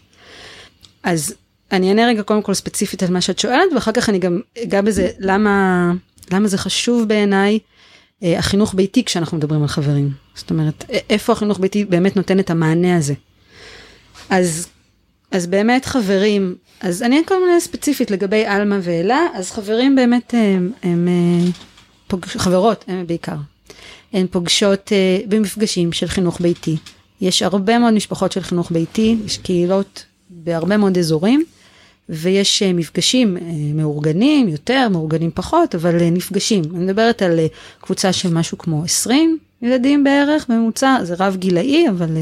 אז אני אענה רגע קודם כל ספציפית על מה שאת שואלת ואחר כך אני גם אגע בזה למה למה זה חשוב בעיניי החינוך ביתי כשאנחנו מדברים על חברים. זאת אומרת, איפה החינוך ביתי באמת נותן את המענה הזה. אז, אז באמת חברים, אז אני כל מיני ספציפית לגבי עלמה ואלה, אז חברים באמת הם, הם, הם אה, פוג... חברות הם בעיקר. הן פוגשות במפגשים של חינוך ביתי. יש הרבה מאוד משפחות של חינוך ביתי, יש קהילות בהרבה מאוד אזורים. ויש אה, מפגשים אה, מאורגנים יותר, מאורגנים פחות, אבל אה, נפגשים. אני מדברת על קבוצה של משהו כמו 20 ילדים בערך בממוצע, זה רב גילאי, אבל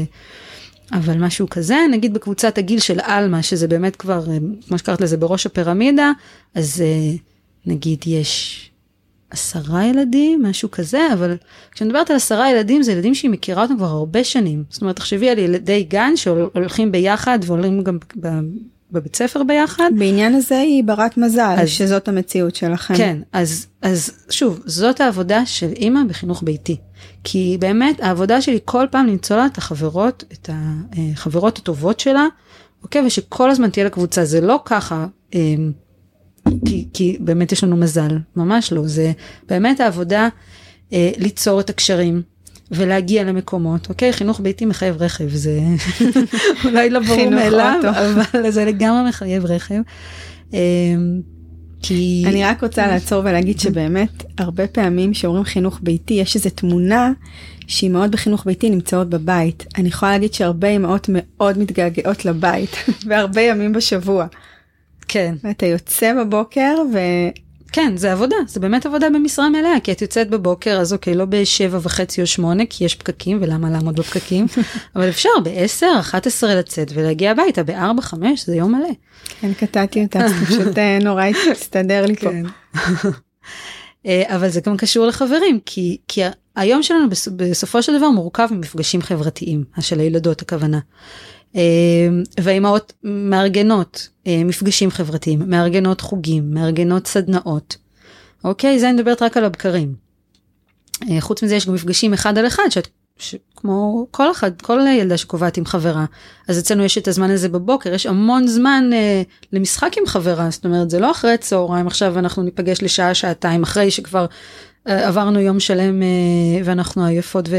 אבל משהו כזה, נגיד בקבוצת הגיל של עלמה, שזה באמת כבר, כמו שקראת לזה, בראש הפירמידה, אז נגיד יש עשרה ילדים, משהו כזה, אבל כשאני מדברת על עשרה ילדים, זה ילדים שהיא מכירה אותם כבר הרבה שנים. זאת אומרת, תחשבי על ילדי גן שהולכים ביחד ועולים גם בבית ספר ביחד. בעניין הזה היא ברת מזל, אז, שזאת המציאות שלכם. כן, אז, אז שוב, זאת העבודה של אימא בחינוך ביתי. כי באמת העבודה שלי כל פעם למצוא לה את החברות, את החברות הטובות שלה, אוקיי, ושכל הזמן תהיה לה קבוצה, זה לא ככה. אמ, כי, כי באמת יש לנו מזל, ממש לא, זה באמת העבודה אה, ליצור את הקשרים ולהגיע למקומות, אוקיי? חינוך ביתי מחייב רכב, זה [LAUGHS] אולי לא ברור מאליו, אבל זה לגמרי מחייב רכב. אה, כי... אני רק רוצה לעצור ולהגיד שבאמת הרבה פעמים שאומרים חינוך ביתי יש איזו תמונה שאימהות בחינוך ביתי נמצאות בבית. אני יכולה להגיד שהרבה אימהות מאוד מתגעגעות לבית [LAUGHS] והרבה ימים בשבוע. כן. ואתה יוצא בבוקר ו... כן, זה עבודה, זה באמת עבודה במשרה מלאה, כי את יוצאת בבוקר, אז אוקיי, לא בשבע וחצי או שמונה, כי יש פקקים, ולמה לעמוד בפקקים, [LAUGHS] אבל אפשר בעשר, אחת עשרה לצאת ולהגיע הביתה, בארבע, חמש, זה יום מלא. כן, קטעתי אותה, זה פשוט אה, [LAUGHS] נורא הסתדר לי פה. כן. [LAUGHS] אה, אבל זה גם קשור לחברים, כי, כי היום שלנו בסופו של דבר מורכב ממפגשים חברתיים, של הילדות הכוונה. אה, והאימהות מארגנות אה, מפגשים חברתיים, מארגנות חוגים, מארגנות סדנאות. אוקיי? זה אני מדברת רק על הבקרים. אה, חוץ מזה יש גם מפגשים אחד על אחד, שאת, כמו כל אחד, כל ילדה שקובעת עם חברה. אז אצלנו יש את הזמן הזה בבוקר, יש המון זמן אה, למשחק עם חברה, זאת אומרת זה לא אחרי צהריים, עכשיו אנחנו ניפגש לשעה, שעתיים, אחרי שכבר אה, עברנו יום שלם אה, ואנחנו עייפות ו...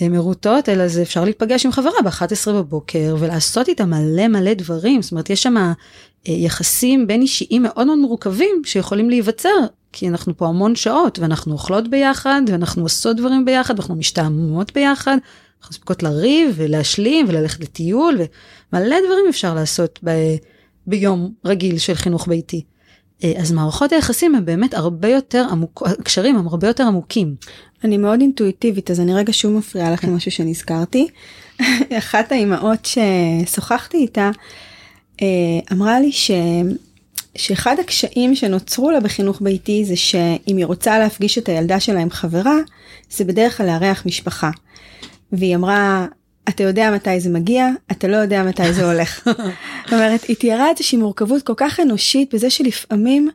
מרוטות, אלא זה אפשר להיפגש עם חברה ב-11 בבוקר ולעשות איתה מלא מלא דברים. זאת אומרת, יש שם אה, יחסים בין אישיים מאוד מאוד מורכבים שיכולים להיווצר, כי אנחנו פה המון שעות ואנחנו אוכלות ביחד ואנחנו עושות דברים ביחד ואנחנו משתעממות ביחד. אנחנו מספיקות לריב ולהשלים וללכת לטיול ומלא דברים אפשר לעשות ב... ביום רגיל של חינוך ביתי. אה, אז מערכות היחסים הם באמת הרבה יותר עמוק, הקשרים הם הרבה יותר עמוקים. אני מאוד אינטואיטיבית אז אני רגע שוב מפריעה לכם משהו שנזכרתי. [LAUGHS] אחת האימהות ששוחחתי איתה אה, אמרה לי ש... שאחד הקשיים שנוצרו לה בחינוך ביתי זה שאם היא רוצה להפגיש את הילדה שלה עם חברה זה בדרך כלל לארח משפחה. והיא אמרה אתה יודע מתי זה מגיע, אתה לא יודע מתי זה הולך. [LAUGHS] זאת אומרת, היא תיארה איזושהי מורכבות כל כך אנושית בזה שלפעמים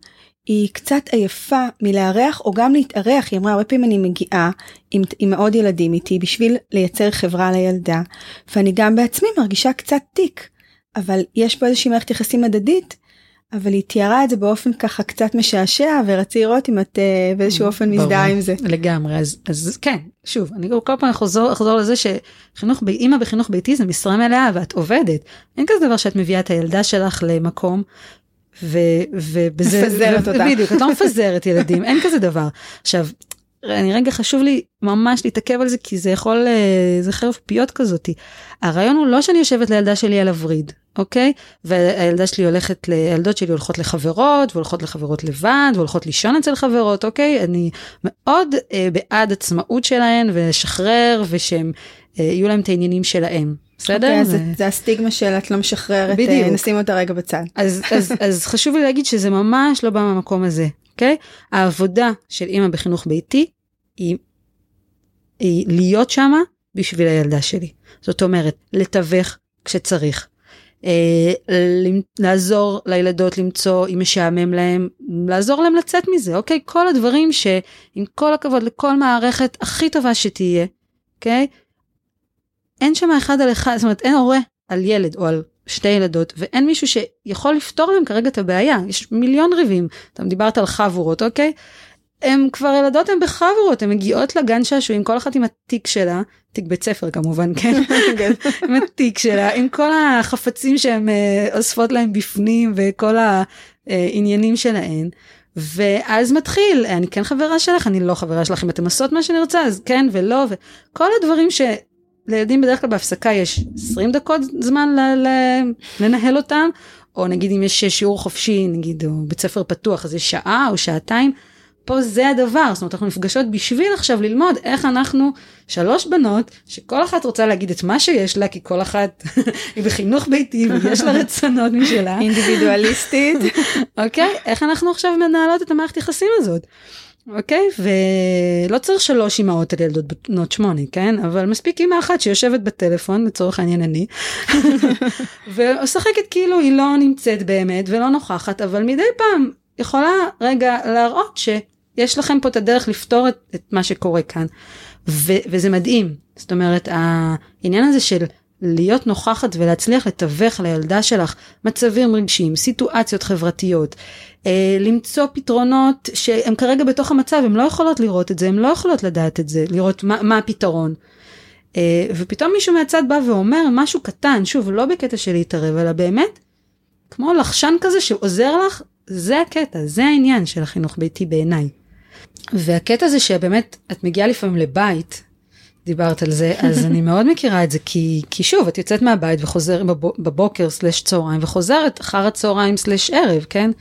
היא קצת עייפה מלארח או גם להתארח, היא אמרה הרבה פעמים אני מגיעה עם, עם עוד ילדים איתי בשביל לייצר חברה לילדה, ואני גם בעצמי מרגישה קצת תיק, אבל יש פה איזושהי מערכת יחסים הדדית אבל היא תיארה את זה באופן ככה קצת משעשע ורציתי לראות אם את uh, באיזשהו אופן מזדהה עם זה. לגמרי אז אז כן שוב אני כל פעם אחזור אחזור לזה שחינוך אימא בחינוך ביתי זה משרה מלאה ואת עובדת. אין כזה דבר שאת מביאה את הילדה שלך למקום. ו, ובזה [LAUGHS] מפזרת אותה. בדיוק את לא מפזרת ילדים אין כזה דבר. עכשיו אני רגע חשוב לי ממש להתעכב על זה כי זה יכול אה, זה חרב פיות כזאתי. הרעיון הוא לא שאני יושבת לילדה שלי על הווריד אוקיי? והילדה שלי הולכת, הילדות שלי הולכות לחברות, והולכות לחברות לבד, והולכות לישון אצל חברות, אוקיי? אני מאוד אה, בעד עצמאות שלהן, ולשחרר, ושהם, אה, יהיו להם את העניינים שלהם. בסדר? אוקיי, אז ו... זה הסטיגמה של את לא משחררת, אה, בדיוק. נשים אותה רגע בצד. אז, אז, [LAUGHS] אז חשוב לי להגיד שזה ממש לא בא מהמקום הזה, אוקיי? העבודה של אימא בחינוך ביתי היא, היא להיות שמה בשביל הילדה שלי. זאת אומרת, לתווך כשצריך, לעזור לילדות למצוא אם משעמם להם, לעזור להם לצאת מזה, אוקיי? כל הדברים שעם כל הכבוד לכל מערכת הכי טובה שתהיה, אוקיי? אין שם אחד על אחד, זאת אומרת אין הורה על ילד או על שתי ילדות ואין מישהו שיכול לפתור להם כרגע את הבעיה, יש מיליון ריבים, אתה דיברת על חבורות, אוקיי? הם כבר ילדות הן בחברות, הן מגיעות לגן שעשועים, כל אחת עם התיק שלה, תיק בית ספר כמובן, כן? [LAUGHS] עם התיק שלה, עם כל החפצים שהן uh, אוספות להם בפנים וכל העניינים שלהן. ואז מתחיל, אני כן חברה שלך, אני לא חברה שלך, אם אתם עושות מה שאני רוצה, אז כן ולא, וכל הדברים שלילדים בדרך כלל בהפסקה יש 20 דקות זמן ל- ל- לנהל אותם, או נגיד אם יש שיעור חופשי, נגיד, או בית ספר פתוח, אז יש שעה או שעתיים. פה זה הדבר, זאת אומרת אנחנו נפגשות בשביל עכשיו ללמוד איך אנחנו שלוש בנות שכל אחת רוצה להגיד את מה שיש לה כי כל אחת [LAUGHS] היא בחינוך ביתי ויש לה רצונות משלה. אינדיבידואליסטית. [LAUGHS] אוקיי, איך אנחנו עכשיו מנהלות את המערכת יחסים הזאת. אוקיי ולא צריך שלוש אמהות על ילדות בנות שמונה כן אבל מספיק אמא אחת שיושבת בטלפון לצורך העניין אני [LAUGHS] ומשחקת כאילו היא לא נמצאת באמת ולא נוכחת אבל מדי פעם יכולה רגע להראות שיש לכם פה את הדרך לפתור את, את מה שקורה כאן ו, וזה מדהים זאת אומרת העניין הזה של להיות נוכחת ולהצליח לתווך לילדה שלך מצבים רגשיים, סיטואציות חברתיות, אה, למצוא פתרונות שהם כרגע בתוך המצב, הן לא יכולות לראות את זה, הן לא יכולות לדעת את זה, לראות מה, מה הפתרון. אה, ופתאום מישהו מהצד בא ואומר משהו קטן, שוב, לא בקטע של להתערב, אלא באמת, כמו לחשן כזה שעוזר לך, זה הקטע, זה העניין של החינוך ביתי בעיניי. והקטע זה שבאמת, את מגיעה לפעמים לבית, דיברת על זה, אז אני [LAUGHS] מאוד מכירה את זה, כי, כי שוב, את יוצאת מהבית וחוזרת בבוקר סלש צהריים, וחוזרת אחר הצהריים סלש ערב, כן?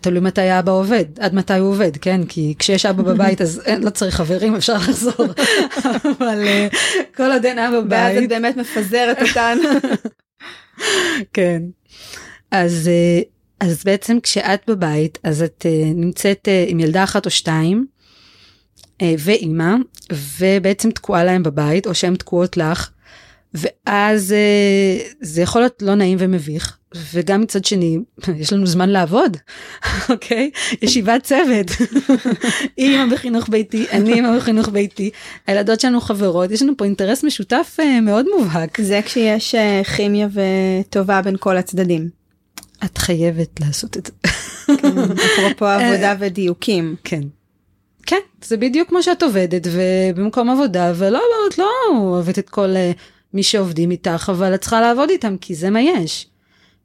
תלוי מתי אבא עובד, עד מתי הוא עובד, כן? כי כשיש אבא בבית אז אין, לא צריך חברים, אפשר לחזור. [LAUGHS] אבל uh, כל עוד אין אבא בבית. ואז את באמת מפזרת אותן. [LAUGHS] כן. אז, uh, אז בעצם כשאת בבית, אז את uh, נמצאת uh, עם ילדה אחת או שתיים, אה, ואימא, ובעצם תקועה להם בבית, או שהן תקועות לך, ואז אה, זה יכול להיות לא נעים ומביך, וגם מצד שני, [LAUGHS] יש לנו זמן לעבוד, [LAUGHS] אוקיי? ישיבת צוות. [LAUGHS] אימא בחינוך ביתי, אני אימא בחינוך ביתי, הילדות שלנו חברות, יש לנו פה אינטרס משותף אה, מאוד מובהק. זה כשיש כימיה וטובה בין כל הצדדים. את חייבת לעשות את זה. כן, אפרופו עבודה ודיוקים. כן. כן, זה בדיוק כמו שאת עובדת ובמקום עבודה ולא, את לא אוהבת את כל uh, מי שעובדים איתך, אבל את צריכה לעבוד איתם כי זה מה יש.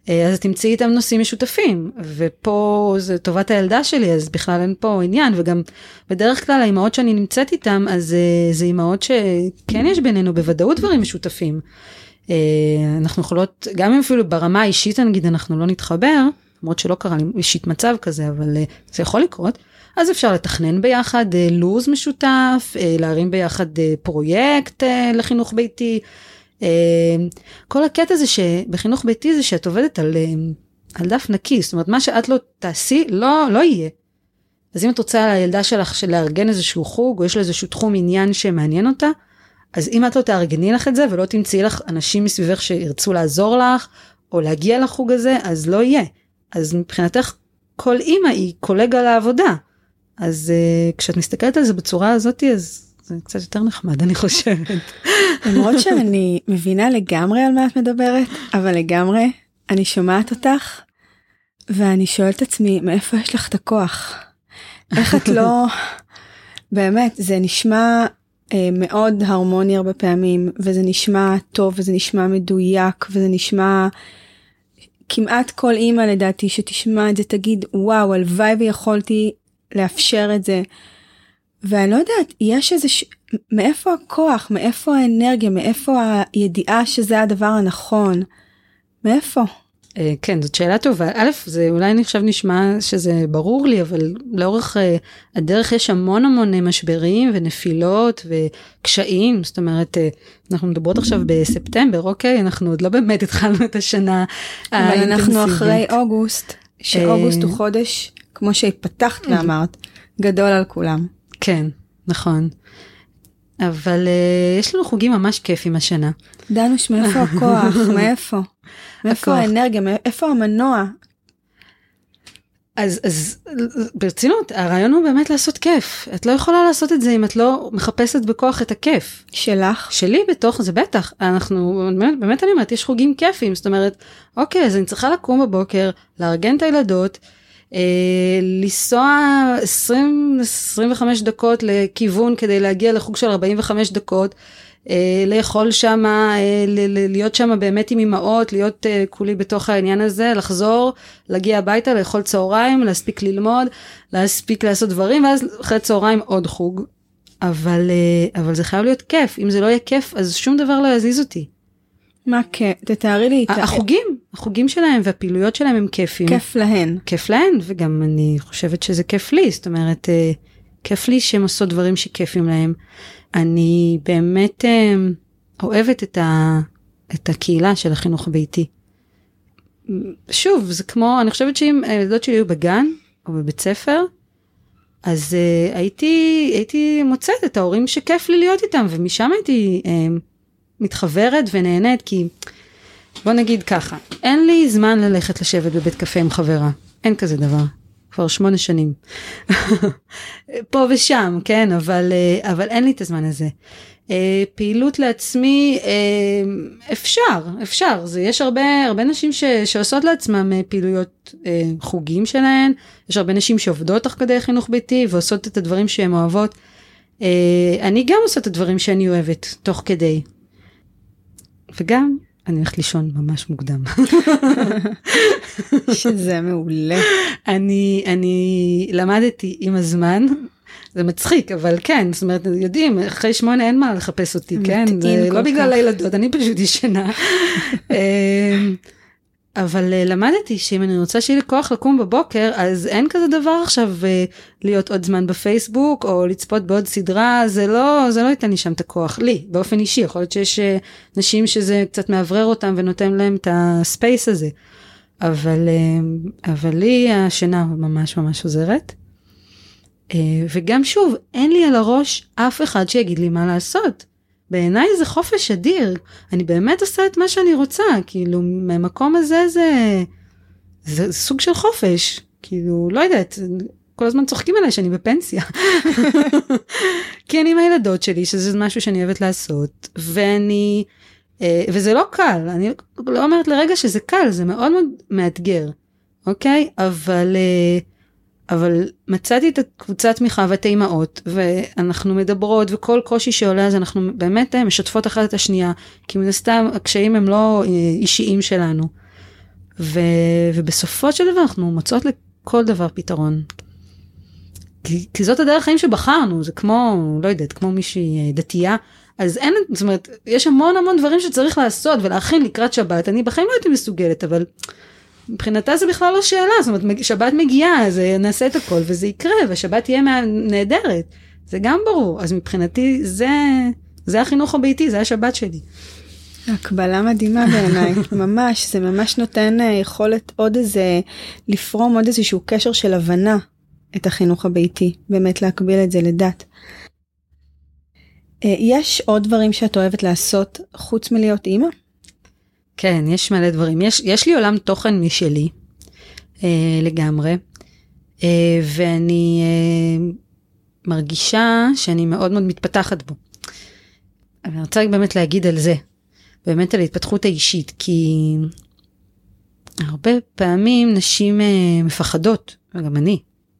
Uh, אז תמצאי איתם נושאים משותפים, ופה זה טובת הילדה שלי, אז בכלל אין פה עניין, וגם בדרך כלל האימהות שאני נמצאת איתם, אז זה אימהות שכן יש בינינו בוודאות דברים משותפים. Uh, אנחנו יכולות, גם אם אפילו ברמה האישית נגיד אנחנו לא נתחבר, למרות שלא קרה לי אישית מצב כזה, אבל uh, זה יכול לקרות. אז אפשר לתכנן ביחד אה, לו"ז משותף, אה, להרים ביחד אה, פרויקט לחינוך ביתי. כל הקטע זה שבחינוך ביתי זה שאת עובדת על, על דף נקי, זאת אומרת מה שאת לא תעשי לא, לא יהיה. אז אם את רוצה לילדה שלך לארגן איזשהו חוג או יש לה איזשהו תחום עניין שמעניין אותה, אז אם את לא תארגני לך את זה ולא תמצאי לך אנשים מסביבך שירצו לעזור לך או להגיע לחוג הזה, אז לא יהיה. אז מבחינתך כל אימא היא קולגה לעבודה. אז uh, כשאת מסתכלת על זה בצורה הזאת אז זה קצת יותר נחמד אני חושבת. למרות שאני מבינה לגמרי על מה את מדברת אבל לגמרי אני שומעת אותך ואני שואלת עצמי מאיפה יש לך את הכוח. איך את לא באמת זה נשמע מאוד הרמוני הרבה פעמים וזה נשמע טוב וזה נשמע מדויק וזה נשמע כמעט כל אימא לדעתי שתשמע את זה תגיד וואו הלוואי ויכולתי לאפשר את זה. ואני לא יודעת, יש איזה, ש... מאיפה הכוח, מאיפה האנרגיה, מאיפה הידיעה שזה הדבר הנכון, מאיפה? אה, כן, זאת שאלה טובה. א', זה אולי עכשיו נשמע שזה ברור לי, אבל לאורך אה, הדרך יש המון המון משברים ונפילות וקשיים. זאת אומרת, אה, אנחנו מדברות עכשיו בספטמבר, אוקיי? אנחנו עוד לא באמת התחלנו את השנה האינטנסיבית. אבל אנחנו אחרי אוגוסט, שאוגוסט הוא חודש כמו שפתחת ואמרת, גדול על כולם. כן, נכון. אבל uh, יש לנו חוגים ממש כיפים השנה. דנוש, מאיפה הכוח? [LAUGHS] מאיפה? מאיפה האנרגיה? מאיפה המנוע? אז, אז ברצינות, הרעיון הוא באמת לעשות כיף. את לא יכולה לעשות את זה אם את לא מחפשת בכוח את הכיף. שלך? שלי בתוך זה בטח. אנחנו, באמת, באמת אני אומרת, יש חוגים כיפים. זאת אומרת, אוקיי, אז אני צריכה לקום בבוקר, לארגן את הילדות. אה, לנסוע 20-25 דקות לכיוון כדי להגיע לחוג של 45 דקות, לאכול שם, אה, להיות שם באמת עם אמהות, להיות כולי בתוך העניין הזה, לחזור, להגיע הביתה, לאכול צהריים, להספיק ללמוד, להספיק לעשות דברים, ואז אחרי צהריים עוד חוג. אבל, אבל זה חייב להיות כיף, אם זה לא יהיה כיף אז שום דבר לא יזיז אותי. מה כן? תתארי לי. החוגים, החוגים שלהם והפעילויות שלהם הם כיפים. כיף להן. כיף להן, וגם אני חושבת שזה כיף לי, זאת אומרת, אה, כיף לי שהן עושות דברים שכיפים להם. אני באמת אה, אוהבת את, ה, את הקהילה של החינוך הביתי. שוב, זה כמו, אני חושבת שאם הילדות שלי היו בגן או בבית ספר, אז uh, הייתי, הייתי מוצאת את ההורים שכיף לי להיות איתם, ומשם הייתי uh, מתחברת ונהנית, כי בוא נגיד ככה, אין לי זמן ללכת לשבת בבית קפה עם חברה, אין כזה דבר. כבר שמונה שנים. [LAUGHS] פה ושם, כן, אבל, uh, אבל אין לי את הזמן הזה. Uh, פעילות לעצמי uh, אפשר אפשר זה יש הרבה הרבה נשים ש, שעושות לעצמם פעילויות חוגים שלהן יש הרבה נשים שעובדות תוך כדי חינוך ביתי ועושות את הדברים שהן אוהבות. אני גם עושה את הדברים שאני אוהבת תוך כדי. וגם אני הולכת לישון ממש מוקדם. [LAUGHS] שזה מעולה. אני אני למדתי עם הזמן זה מצחיק אבל כן זאת אומרת יודעים אחרי שמונה אין מה לחפש אותי כן זה לא בגלל הילדות אני פשוט ישנה. [LAUGHS] אבל אה, למדתי שאם אני רוצה שיהיה לי כוח לקום בבוקר אז אין כזה דבר עכשיו אה, להיות עוד זמן בפייסבוק או לצפות בעוד סדרה זה לא זה לא ייתן לי שם את הכוח לי באופן אישי יכול להיות שיש אה, נשים שזה קצת מאוורר אותם ונותן להם את הספייס הזה. אבל אבל לי השינה ממש ממש עוזרת. וגם שוב, אין לי על הראש אף אחד שיגיד לי מה לעשות. בעיניי זה חופש אדיר, אני באמת עושה את מה שאני רוצה, כאילו מהמקום הזה זה, זה, סוג של חופש, כאילו לא יודעת, כל הזמן צוחקים עליי שאני בפנסיה. [LAUGHS] כי אני עם הילדות שלי, שזה משהו שאני אוהבת לעשות, ואני, אה, וזה לא קל, אני לא אומרת לרגע שזה קל, זה מאוד מאוד מאתגר, אוקיי? אבל... Uh, אבל מצאתי את הקבוצת תמיכה ואת האימהות ואנחנו מדברות וכל קושי שעולה אז אנחנו באמת אה, משתפות אחת את השנייה כי מן הסתם הקשיים הם לא אה, אישיים שלנו. ו, ובסופו של דבר אנחנו מוצאות לכל דבר פתרון. כי, כי זאת הדרך חיים שבחרנו זה כמו לא יודעת כמו מישהי אה, דתייה אז אין זאת אומרת יש המון המון דברים שצריך לעשות ולהכין לקראת שבת אני בחיים לא הייתי מסוגלת אבל. מבחינתה זה בכלל לא שאלה, זאת אומרת שבת מגיעה אז אה, נעשה את הכל וזה יקרה ושבת תהיה נהדרת, זה גם ברור, אז מבחינתי זה, זה החינוך הביתי, זה השבת שלי. הקבלה מדהימה בעיניי, [LAUGHS] ממש, זה ממש נותן אה, יכולת עוד איזה, לפרום עוד איזשהו קשר של הבנה את החינוך הביתי, באמת להקביל את זה לדת. אה, יש עוד דברים שאת אוהבת לעשות חוץ מלהיות אימא? כן, יש מלא דברים. יש, יש לי עולם תוכן משלי אה, לגמרי, אה, ואני אה, מרגישה שאני מאוד מאוד מתפתחת בו. אני רוצה באמת להגיד על זה, באמת על ההתפתחות האישית, כי הרבה פעמים נשים אה, מפחדות, וגם אני,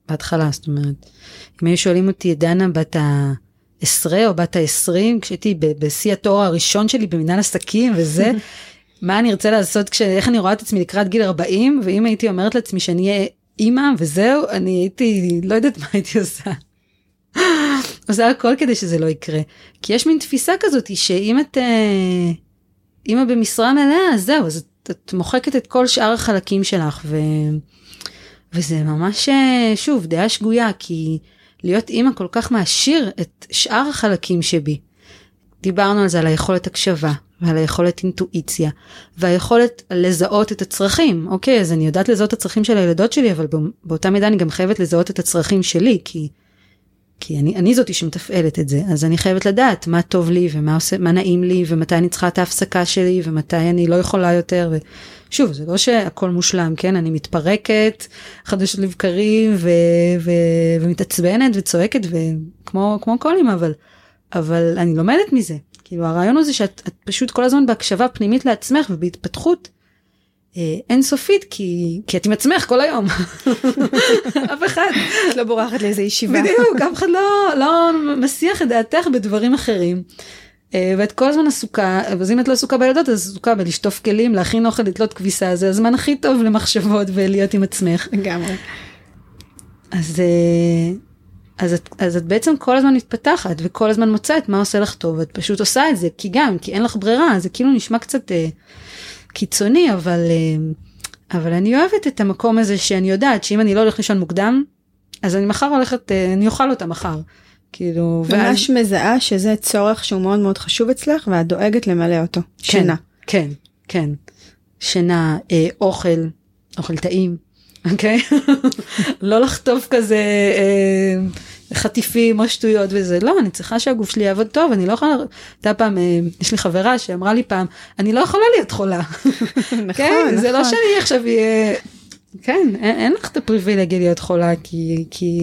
בהתחלה, זאת אומרת, אם היו שואלים אותי, דנה בת העשרה או בת העשרים, כשהייתי בשיא התואר הראשון שלי במנהל עסקים וזה, [LAUGHS] מה אני ארצה לעשות כש... איך אני רואה את עצמי לקראת גיל 40 ואם הייתי אומרת לעצמי שאני אהיה אימא וזהו אני הייתי לא יודעת מה הייתי עושה. [LAUGHS] עושה הכל כדי שזה לא יקרה כי יש מין תפיסה כזאת שאם את אה, אימא במשרה מלאה אז זהו אז את, את מוחקת את כל שאר החלקים שלך ו... וזה ממש אה, שוב דעה שגויה כי להיות אימא כל כך מעשיר את שאר החלקים שבי. דיברנו על זה על היכולת הקשבה ועל היכולת אינטואיציה והיכולת לזהות את הצרכים. אוקיי אז אני יודעת לזהות את הצרכים של הילדות שלי אבל באותה מידה אני גם חייבת לזהות את הצרכים שלי כי. כי אני, אני זאתי שמתפעלת את זה. אז אני חייבת לדעת מה טוב לי ומה עושה מה נעים לי ומתי אני צריכה את ההפסקה שלי ומתי אני לא יכולה יותר. ושוב זה לא שהכל מושלם כן? אני מתפרקת חדשות לבקרים ו, ו, ומתעצבנת וצועקת וכמו כמו כל אימא אבל אבל אני לומדת מזה כאילו הרעיון הוא זה שאת פשוט כל הזמן בהקשבה פנימית לעצמך ובהתפתחות אה, אינסופית כי כי את עם עצמך כל היום [LAUGHS] אף אחד את לא בורחת לאיזה ישיבה בדיוק אף אחד לא לא מסיח את דעתך בדברים אחרים. אה, ואת כל הזמן עסוקה אז אם את לא עסוקה בילדות אז עסוקה בלשטוף כלים להכין אוכל לתלות כביסה זה הזמן הכי טוב למחשבות ולהיות עם עצמך. לגמרי. אז אה, אז את, אז את בעצם כל הזמן מתפתחת וכל הזמן מוצאת מה עושה לך טוב את פשוט עושה את זה כי גם כי אין לך ברירה זה כאילו נשמע קצת אה, קיצוני, אבל, אה, אבל אני אוהבת את המקום הזה שאני יודעת שאם אני לא הולך לישון מוקדם, אז אני מחר הולכת, אה, אני אוכל אותה מחר. כאילו, ממש ואז... מזהה שזה צורך שהוא מאוד מאוד חשוב אצלך ואת דואגת למלא אותו. כן, שינה. כן, כן. שינה, אה, אוכל, אוכל טעים, אוקיי? לא לחטוף כזה אה, חטיפים או שטויות וזה, לא, אני צריכה שהגוף שלי יעבוד טוב, אני לא יכולה, הייתה פעם, אה, יש לי חברה שאמרה לי פעם, אני לא יכולה להיות חולה. [LAUGHS] נכון, כן, נכון. זה לא שאני עכשיו אהיה... כן, אין, אין לך את הפריבילגיה להיות חולה כי, כי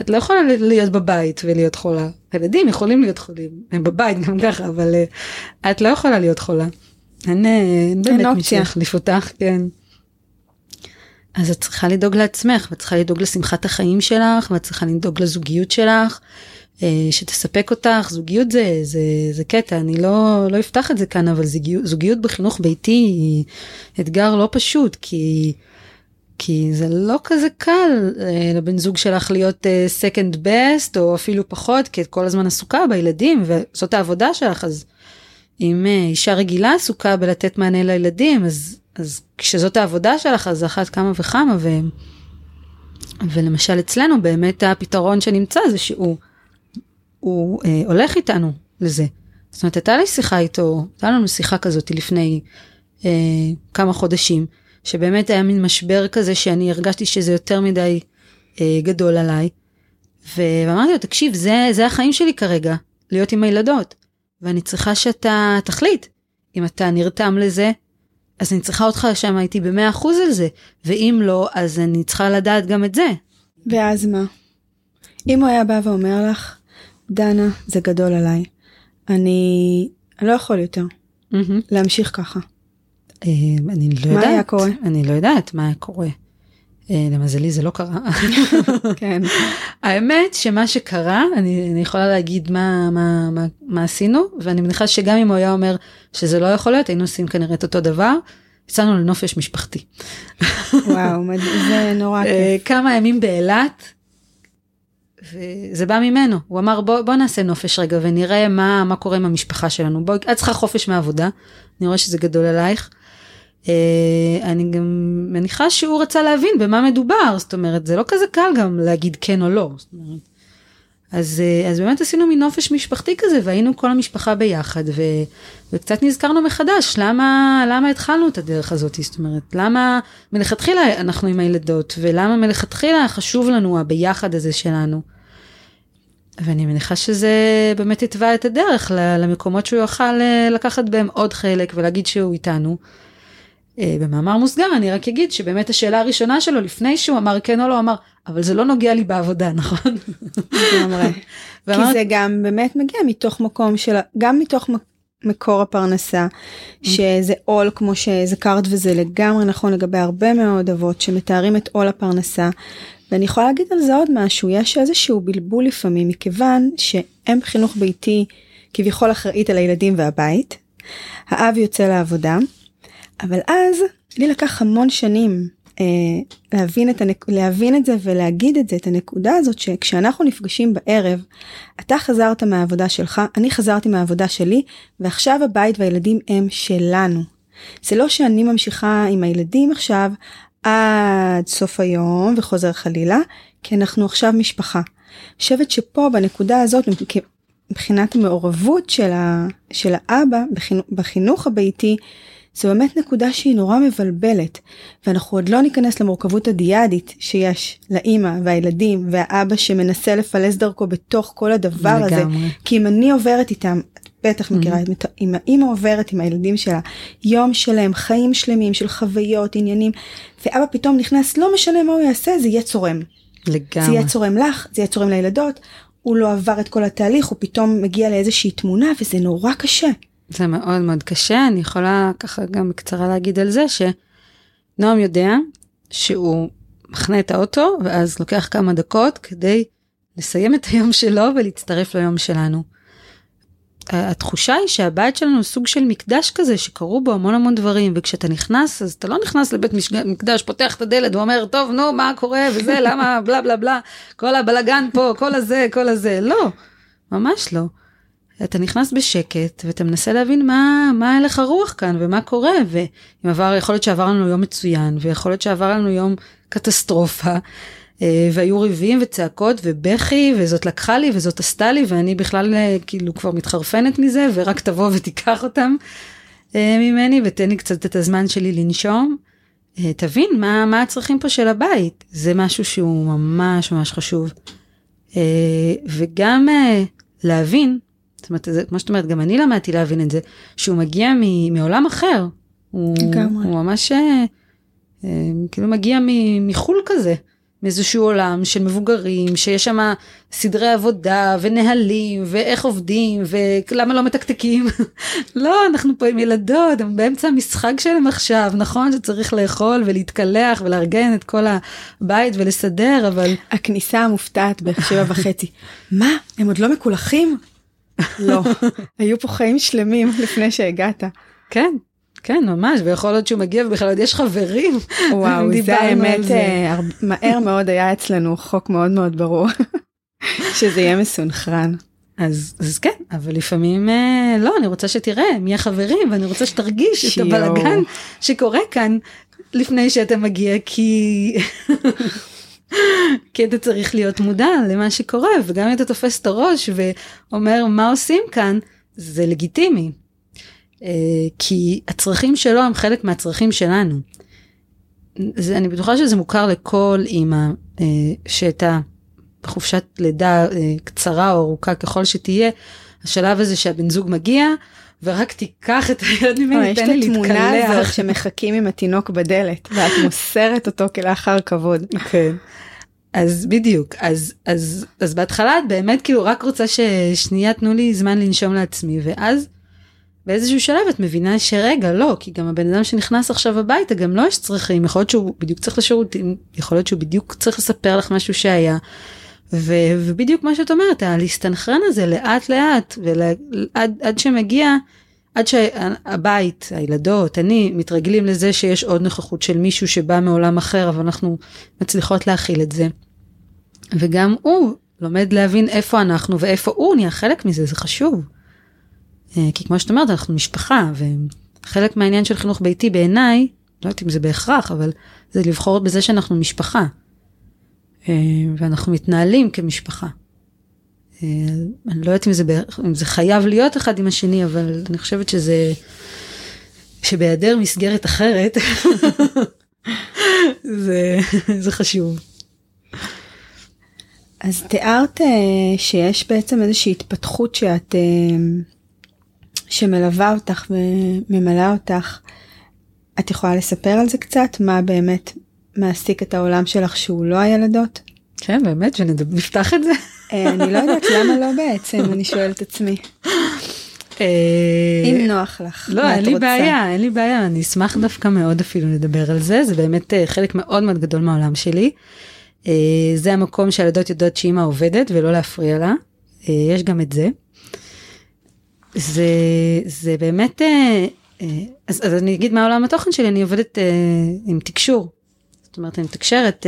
את לא יכולה להיות בבית ולהיות חולה. ילדים יכולים להיות חולים, הם בבית גם ככה, אבל uh, את לא יכולה להיות חולה. אין, אה, אין באמת מי שיחליף אותך, כן. אז את צריכה לדאוג לעצמך, ואת צריכה לדאוג לשמחת החיים שלך, ואת צריכה לדאוג לזוגיות שלך, אה, שתספק אותך. זוגיות זה, זה, זה קטע, אני לא, לא אפתח את זה כאן, אבל זוגיות, זוגיות בחינוך ביתי היא אתגר לא פשוט, כי... כי זה לא כזה קל אה, לבן זוג שלך להיות אה, second best או אפילו פחות כי את כל הזמן עסוקה בילדים וזאת העבודה שלך אז אם אישה רגילה עסוקה בלתת מענה לילדים אז אז כשזאת העבודה שלך אז אחת כמה וכמה ו... ולמשל אצלנו באמת הפתרון שנמצא זה שהוא הוא אה, הולך איתנו לזה. זאת אומרת הייתה לי שיחה איתו, הייתה לנו שיחה כזאת לפני אה, כמה חודשים. שבאמת היה מין משבר כזה שאני הרגשתי שזה יותר מדי אה, גדול עליי. ואמרתי לו, תקשיב, זה, זה החיים שלי כרגע, להיות עם הילדות. ואני צריכה שאתה תחליט. אם אתה נרתם לזה, אז אני צריכה אותך שם איתי במאה אחוז על זה. ואם לא, אז אני צריכה לדעת גם את זה. ואז מה? אם הוא היה בא ואומר לך, דנה, זה גדול עליי. אני, אני לא יכול יותר mm-hmm. להמשיך ככה. אה, אני לא יודעת. מה היה קורה? אני לא יודעת מה היה קורה. אה, למזלי זה לא קרה. [LAUGHS] כן. האמת שמה שקרה, אני, אני יכולה להגיד מה, מה, מה, מה עשינו, ואני מניחה שגם אם הוא היה אומר שזה לא יכול להיות, היינו עושים כנראה את אותו דבר. יצאנו לנופש משפחתי. וואו, [LAUGHS] זה נורא אה, כיף. כמה ימים באילת, וזה בא ממנו, הוא אמר בוא, בוא נעשה נופש רגע ונראה מה, מה קורה עם המשפחה שלנו, בואי, את צריכה חופש מעבודה, אני רואה שזה גדול עלייך. אה, אני גם מניחה שהוא רצה להבין במה מדובר, זאת אומרת, זה לא כזה קל גם להגיד כן או לא. אומרת, אז, אה, אז באמת עשינו מין נופש משפחתי כזה, והיינו כל המשפחה ביחד, ו, וקצת נזכרנו מחדש, למה, למה התחלנו את הדרך הזאת, זאת אומרת, למה מלכתחילה אנחנו עם הילדות, ולמה מלכתחילה חשוב לנו הביחד הזה שלנו. ואני מניחה שזה באמת יתבע את הדרך למקומות שהוא יוכל אה, לקחת בהם עוד חלק ולהגיד שהוא איתנו. אה, במאמר מוסגר אני רק אגיד שבאמת השאלה הראשונה שלו לפני שהוא אמר כן או לא אמר אבל זה לא נוגע לי בעבודה [LAUGHS] נכון? כי זה גם באמת מגיע מתוך מקום של גם מתוך מקור הפרנסה שזה עול כמו שהזכרת וזה לגמרי נכון לגבי הרבה מאוד אבות שמתארים את עול הפרנסה. ואני יכולה להגיד על זה עוד משהו יש איזשהו בלבול לפעמים מכיוון שאם חינוך ביתי כביכול אחראית על הילדים והבית. האב יוצא לעבודה אבל אז לי לקח המון שנים אה, להבין, את הנק... להבין את זה ולהגיד את זה, את הנקודה הזאת שכשאנחנו נפגשים בערב, אתה חזרת מהעבודה שלך, אני חזרתי מהעבודה שלי, ועכשיו הבית והילדים הם שלנו. זה לא שאני ממשיכה עם הילדים עכשיו עד סוף היום וחוזר חלילה, כי אנחנו עכשיו משפחה. חושבת שפה בנקודה הזאת מבחינת המעורבות של, ה, של האבא בחינוך הביתי זו באמת נקודה שהיא נורא מבלבלת, ואנחנו עוד לא ניכנס למורכבות הדיאדית שיש לאימא והילדים והאבא שמנסה לפלס דרכו בתוך כל הדבר לגמרי. הזה, כי אם אני עוברת איתם, את בטח מכירה mm-hmm. את אם האימא עוברת עם הילדים שלה יום שלם, חיים שלמים של חוויות, עניינים, ואבא פתאום נכנס, לא משנה מה הוא יעשה, זה יהיה צורם. לגמרי. זה יהיה צורם לך, זה יהיה צורם לילדות, הוא לא עבר את כל התהליך, הוא פתאום מגיע לאיזושהי תמונה וזה נורא קשה. זה מאוד מאוד קשה, אני יכולה ככה גם בקצרה להגיד על זה שנועם יודע שהוא מחנה את האוטו ואז לוקח כמה דקות כדי לסיים את היום שלו ולהצטרף ליום שלנו. התחושה היא שהבית שלנו הוא סוג של מקדש כזה שקרו בו המון המון דברים וכשאתה נכנס אז אתה לא נכנס לבית מקדש פותח את הדלת ואומר טוב נו מה קורה? וזה למה? [LAUGHS] בלה בלה בלה. כל הבלגן פה כל הזה כל הזה. לא ממש לא. אתה נכנס בשקט ואתה מנסה להבין מה, מה הלך הרוח כאן ומה קורה ואם עבר, יכול להיות שעבר לנו יום מצוין ויכול להיות שעבר לנו יום קטסטרופה אה, והיו ריבים וצעקות ובכי וזאת לקחה לי וזאת עשתה לי ואני בכלל אה, כאילו כבר מתחרפנת מזה ורק תבוא ותיקח אותם אה, ממני ותן לי קצת את הזמן שלי לנשום. תבין מה, מה הצרכים פה של הבית זה משהו שהוא ממש ממש חשוב. וגם להבין, זאת אומרת, זה, כמו שאת אומרת, גם אני למדתי להבין את זה, שהוא מגיע מ, מעולם אחר. הוא, הוא ממש כאילו מגיע מחו"ל כזה. מאיזשהו עולם של מבוגרים שיש שם סדרי עבודה ונהלים ואיך עובדים ולמה לא מתקתקים [LAUGHS] לא אנחנו פה עם ילדות הם באמצע המשחק שלהם עכשיו נכון שצריך לאכול ולהתקלח ולארגן את כל הבית ולסדר אבל הכניסה המופתעת בשבע וחצי מה הם עוד לא מקולחים? לא [LAUGHS] היו פה חיים שלמים לפני שהגעת. כן כן ממש ויכול להיות שהוא מגיע ובכלל עוד יש חברים. וואו [LAUGHS] זה האמת זה. אה, מהר מאוד היה אצלנו חוק מאוד מאוד ברור [LAUGHS] שזה יהיה מסונכרן. אז, אז כן אבל לפעמים אה, לא אני רוצה שתראה מי החברים ואני רוצה שתרגיש שיו. את הבלגן שקורה כאן לפני שאתה מגיע כי כי אתה צריך להיות מודע למה שקורה וגם אם אתה תופס את הראש ואומר מה עושים כאן? זה לגיטימי. אה, כי הצרכים שלו הם חלק מהצרכים שלנו. זה, אני בטוחה שזה מוכר לכל אימא אה, שהייתה בחופשת לידה אה, קצרה או ארוכה ככל שתהיה, השלב הזה שהבן זוג מגיע ורק תיקח את היד ממני, תן לי להתקלח. יש את התמונה הזאת שמחכים עם התינוק בדלת ואת מוסרת אותו כלאחר כבוד. כן. אז בדיוק אז אז אז בהתחלה את באמת כאילו רק רוצה ששנייה תנו לי זמן לנשום לעצמי ואז באיזשהו שלב את מבינה שרגע לא כי גם הבן אדם שנכנס עכשיו הביתה גם לא יש צרכים יכול להיות שהוא בדיוק צריך לשירותים יכול להיות שהוא בדיוק צריך לספר לך משהו שהיה. ו, ובדיוק מה שאת אומרת להסתנכרן הזה לאט לאט ועד עד שמגיע עד שהבית הילדות אני מתרגלים לזה שיש עוד נוכחות של מישהו שבא מעולם אחר אבל אנחנו מצליחות להכיל את זה. וגם הוא לומד להבין איפה אנחנו ואיפה הוא נהיה חלק מזה זה חשוב. אה, כי כמו שאת אומרת אנחנו משפחה וחלק מהעניין של חינוך ביתי בעיניי לא יודעת אם זה בהכרח אבל זה לבחור בזה שאנחנו משפחה. אה, ואנחנו מתנהלים כמשפחה. אה, אני לא יודעת אם זה, אם זה חייב להיות אחד עם השני אבל אני חושבת שזה שבהיעדר מסגרת אחרת [LAUGHS] זה, זה חשוב. אז תיארת שיש בעצם איזושהי התפתחות שאת שמלווה אותך וממלאה אותך. את יכולה לספר על זה קצת? מה באמת מעסיק את העולם שלך שהוא לא הילדות? כן, באמת, שנפתח את זה. אה, אני לא יודעת למה לא בעצם, אני שואלת עצמי. אה, אם נוח לך. לא, אין לי בעיה, אין לי בעיה, אני אשמח דווקא מאוד אפילו לדבר על זה, זה באמת אה, חלק מאוד מאוד גדול מהעולם שלי. זה המקום שהילדות יודעות שאימא עובדת ולא להפריע לה, יש גם את זה. זה, זה באמת, אז, אז אני אגיד מה עולם התוכן שלי, אני עובדת עם תקשור. זאת אומרת, אני מתקשרת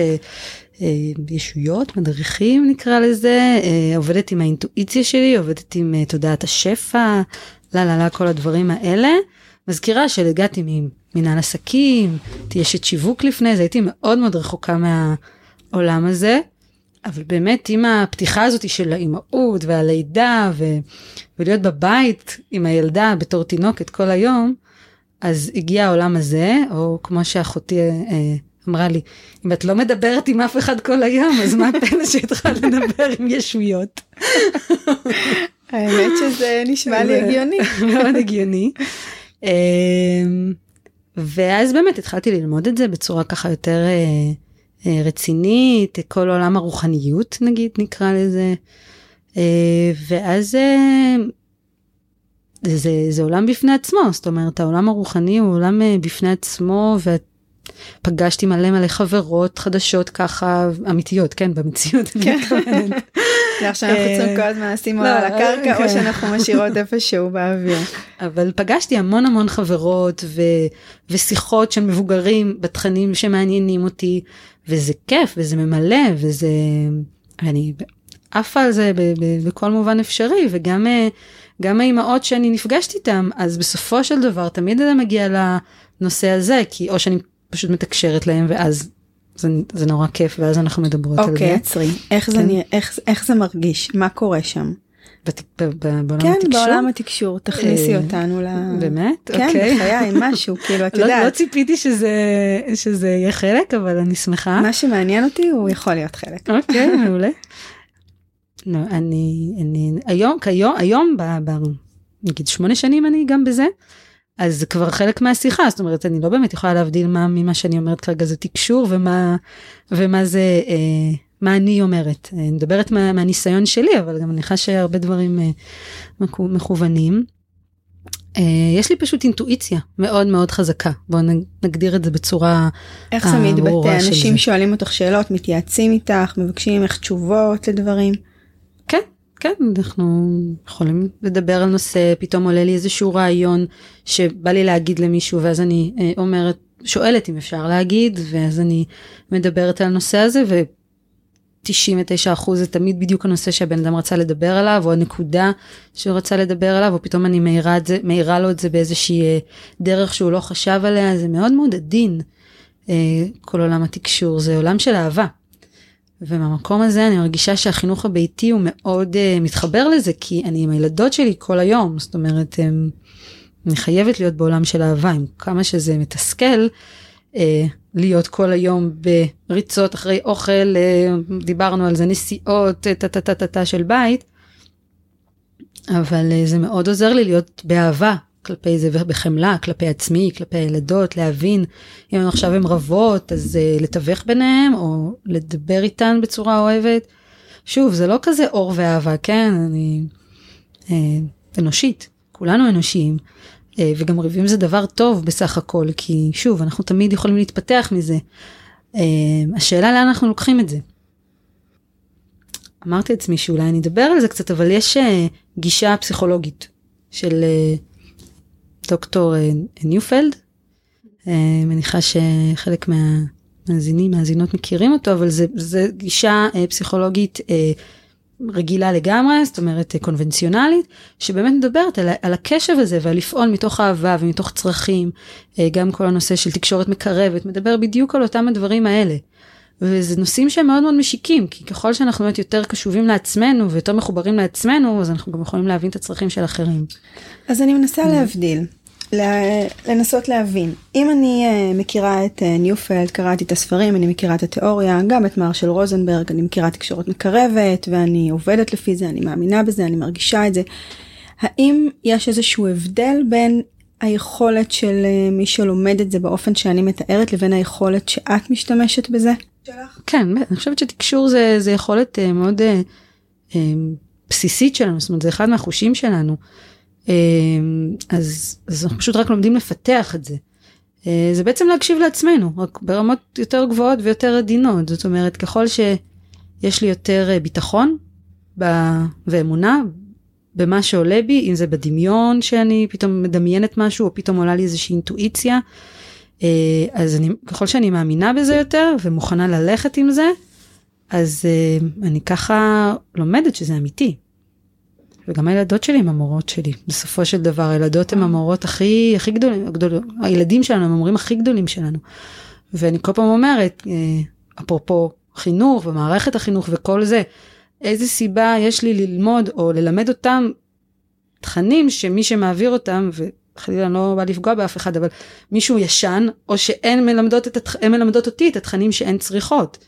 ישויות, מדריכים נקרא לזה, עובדת עם האינטואיציה שלי, עובדת עם תודעת השפע, לא, לא, לא, כל הדברים האלה. מזכירה שהגעתי ממנהל עסקים, תהיה אשת שיווק לפני זה, הייתי מאוד מאוד רחוקה מהעולם הזה. אבל באמת עם הפתיחה הזאת של האימהות והלידה ו... ולהיות בבית עם הילדה בתור תינוקת כל היום, אז הגיע העולם הזה, או כמו שאחותי אה, אמרה לי, אם את לא מדברת עם אף אחד כל היום, אז מה הפלא שהתחלת לדבר עם ישויות? האמת שזה נשמע לי הגיוני. מאוד הגיוני. אמ, ואז באמת התחלתי ללמוד את זה בצורה ככה יותר אה, אה, רצינית, כל עולם הרוחניות נגיד נקרא לזה. אה, ואז זה, זה עולם בפני עצמו, זאת אומרת העולם הרוחני הוא עולם בפני עצמו ופגשתי מלא מלא חברות חדשות ככה אמיתיות כן במציאות אני כן. מתכוונת. עכשיו אנחנו צריכים כל הזמן לשים לא, על הקרקע או כן. שאנחנו משאירות איפשהו באוויר. אבל פגשתי המון המון חברות ושיחות של מבוגרים בתכנים שמעניינים אותי וזה כיף וזה ממלא וזה אני עפה על זה ב- ב- בכל מובן אפשרי, וגם אה, גם האימהות שאני נפגשת איתן, אז בסופו של דבר תמיד זה מגיע לנושא הזה, כי או שאני פשוט מתקשרת להם ואז זה, זה נורא כיף ואז אנחנו מדברות על זה. אוקיי, עצרי. איך זה כן. נראה, איך- איך זה מרגיש? מה קורה שם? בת- ב- ב- בעולם כן, התקשור? בעולם התקשור, תכניסי אה, אותנו ל... באמת? כן, אוקיי. בחיי, [LAUGHS] משהו, כאילו, את לא, לא יודעת, ציפיתי שזה, שזה יהיה חלק, אבל אני שמחה. מה שמעניין אותי הוא יכול להיות חלק. אוקיי, [LAUGHS] מעולה. לא, אני, אני, היום, כיום, היום, ב, ב, נגיד שמונה שנים אני גם בזה, אז זה כבר חלק מהשיחה, זאת אומרת, אני לא באמת יכולה להבדיל מה ממה שאני אומרת כרגע זה תקשור ומה, ומה זה, אה, מה אני אומרת. אה, אני מדברת מה, מהניסיון שלי, אבל גם אני מניחה שהרבה דברים אה, מכוונים. אה, יש לי פשוט אינטואיציה מאוד מאוד חזקה, בואו נגדיר את זה בצורה איך זה הברורה מתבטא? של אנשים זה. שואלים אותך שאלות, מתייעצים איתך, מבקשים ממך תשובות לדברים. כן, אנחנו יכולים לדבר על נושא, פתאום עולה לי איזשהו רעיון שבא לי להגיד למישהו ואז אני אה, אומרת, שואלת אם אפשר להגיד, ואז אני מדברת על הנושא הזה ו-99% זה תמיד בדיוק הנושא שהבן אדם רצה לדבר עליו, או הנקודה שהוא רצה לדבר עליו, או פתאום אני מאירה לו את זה באיזושהי אה, דרך שהוא לא חשב עליה, זה מאוד מאוד עדין, אה, כל עולם התקשור, זה עולם של אהבה. ומהמקום הזה אני מרגישה שהחינוך הביתי הוא מאוד uh, מתחבר לזה כי אני עם הילדות שלי כל היום. זאת אומרת הם, אני חייבת להיות בעולם של אהבה. עם כמה שזה מתסכל uh, להיות כל היום בריצות אחרי אוכל uh, דיברנו על זה נסיעות טה טה טה טה טה של בית. אבל uh, זה מאוד עוזר לי להיות באהבה כלפי זה ובחמלה כלפי עצמי כלפי הילדות להבין אם עכשיו הן רבות אז uh, לתווך ביניהם או לדבר איתן בצורה אוהבת. שוב זה לא כזה אור ואהבה כן אני uh, אנושית כולנו אנושיים uh, וגם ריבים זה דבר טוב בסך הכל כי שוב אנחנו תמיד יכולים להתפתח מזה. Uh, השאלה לאן אנחנו לוקחים את זה. אמרתי לעצמי שאולי אני אדבר על זה קצת אבל יש uh, גישה פסיכולוגית של uh, דוקטור אה, ניופלד. אה, מניחה שחלק מהמאזינים, מאזינות מכירים אותו, אבל זה גישה אה, פסיכולוגית רגילה לגמרי, זאת אומרת קונבנציונלית, שבאמת מדברת על, על הקשב הזה ועל לפעול מתוך אהבה ומתוך צרכים, גם כל הנושא של תקשורת מקרבת, מדבר בדיוק על אותם הדברים האלה. וזה נושאים שהם מאוד מאוד משיקים, כי ככל שאנחנו באמת יותר קשובים לעצמנו ויותר מחוברים לעצמנו, אז אנחנו גם יכולים להבין את הצרכים של אחרים. אז אני מנסה להבדיל, ל- לנסות להבין. אם אני uh, מכירה את ניופלד, קראתי את הספרים, אני מכירה את התיאוריה, גם את מרשל רוזנברג, אני מכירה תקשורת מקרבת, ואני עובדת לפי זה, אני מאמינה בזה, אני מרגישה את זה. האם יש איזשהו הבדל בין היכולת של uh, מי שלומד את זה באופן שאני מתארת, לבין היכולת שאת משתמשת בזה? כן, אני חושבת שתקשור זה, זה יכולת אה, מאוד אה, אה, בסיסית שלנו, זאת אומרת זה אחד מהחושים שלנו. אה, אז, אז אנחנו פשוט רק לומדים לפתח את זה. אה, זה בעצם להקשיב לעצמנו, רק ברמות יותר גבוהות ויותר עדינות. זאת אומרת, ככל שיש לי יותר אה, ביטחון ב, ואמונה במה שעולה בי, אם זה בדמיון שאני פתאום מדמיינת משהו, או פתאום עולה לי איזושהי אינטואיציה, אז אני, ככל שאני מאמינה בזה יותר ומוכנה ללכת עם זה, אז אה, אני ככה לומדת שזה אמיתי. וגם הילדות שלי הם המורות שלי, בסופו של דבר הילדות הם המורות הכי הכי גדולים, גדולים, הילדים שלנו הם המורים הכי גדולים שלנו. ואני כל פעם אומרת, אה, אפרופו חינוך ומערכת החינוך וכל זה, איזה סיבה יש לי ללמוד או ללמד אותם תכנים שמי שמעביר אותם, וחלילה אני לא בא לפגוע באף אחד, אבל מישהו ישן, או שהן מלמדות, את. הן מלמדות אותי את התכנים שהן צריכות.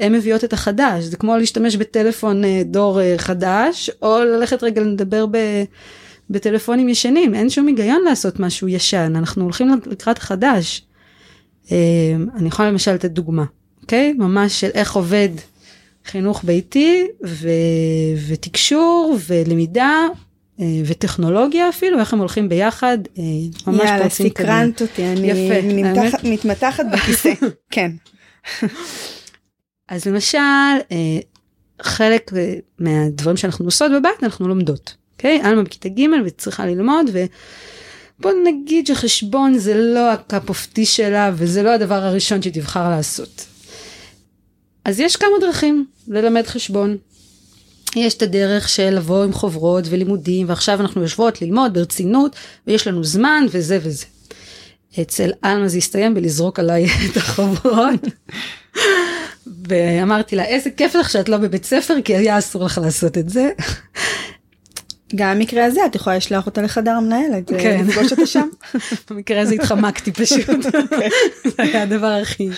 הן מביאות את החדש, זה כמו להשתמש בטלפון אה, דור אה, חדש, או ללכת רגע לדבר ב... בטלפונים ישנים, אין שום היגיון לעשות משהו ישן, אנחנו הולכים לקראת החדש. אה, אני יכולה למשל לתת דוגמה, אוקיי? ממש של איך עובד חינוך ביתי ו... ותקשור ולמידה וטכנולוגיה אפילו, איך הם הולכים ביחד, אה, ממש יאללה, פורצים קדימה. סקרנת אותי, אני יפה, מתמתחת בכיסא, [LAUGHS] כן. אז למשל, אה, חלק אה, מהדברים שאנחנו עושות בבית אנחנו לומדות, אוקיי? אלמה בכיתה ג' וצריכה ללמוד ובוא נגיד שחשבון זה לא ה cup of tea שלה וזה לא הדבר הראשון שתבחר לעשות. אז יש כמה דרכים ללמד חשבון. יש את הדרך של לבוא עם חוברות ולימודים ועכשיו אנחנו יושבות ללמוד ברצינות ויש לנו זמן וזה וזה. אצל עלמה זה הסתיים בלזרוק עליי [LAUGHS] את החוברות. ואמרתי לה איזה כיף לך שאת לא בבית ספר כי היה אסור לך לעשות את זה. גם במקרה הזה את יכולה לשלוח אותה לחדר המנהלת, כן. לפגוש אותה שם. [LAUGHS] במקרה הזה התחמקתי פשוט. [LAUGHS] זה היה הדבר הכי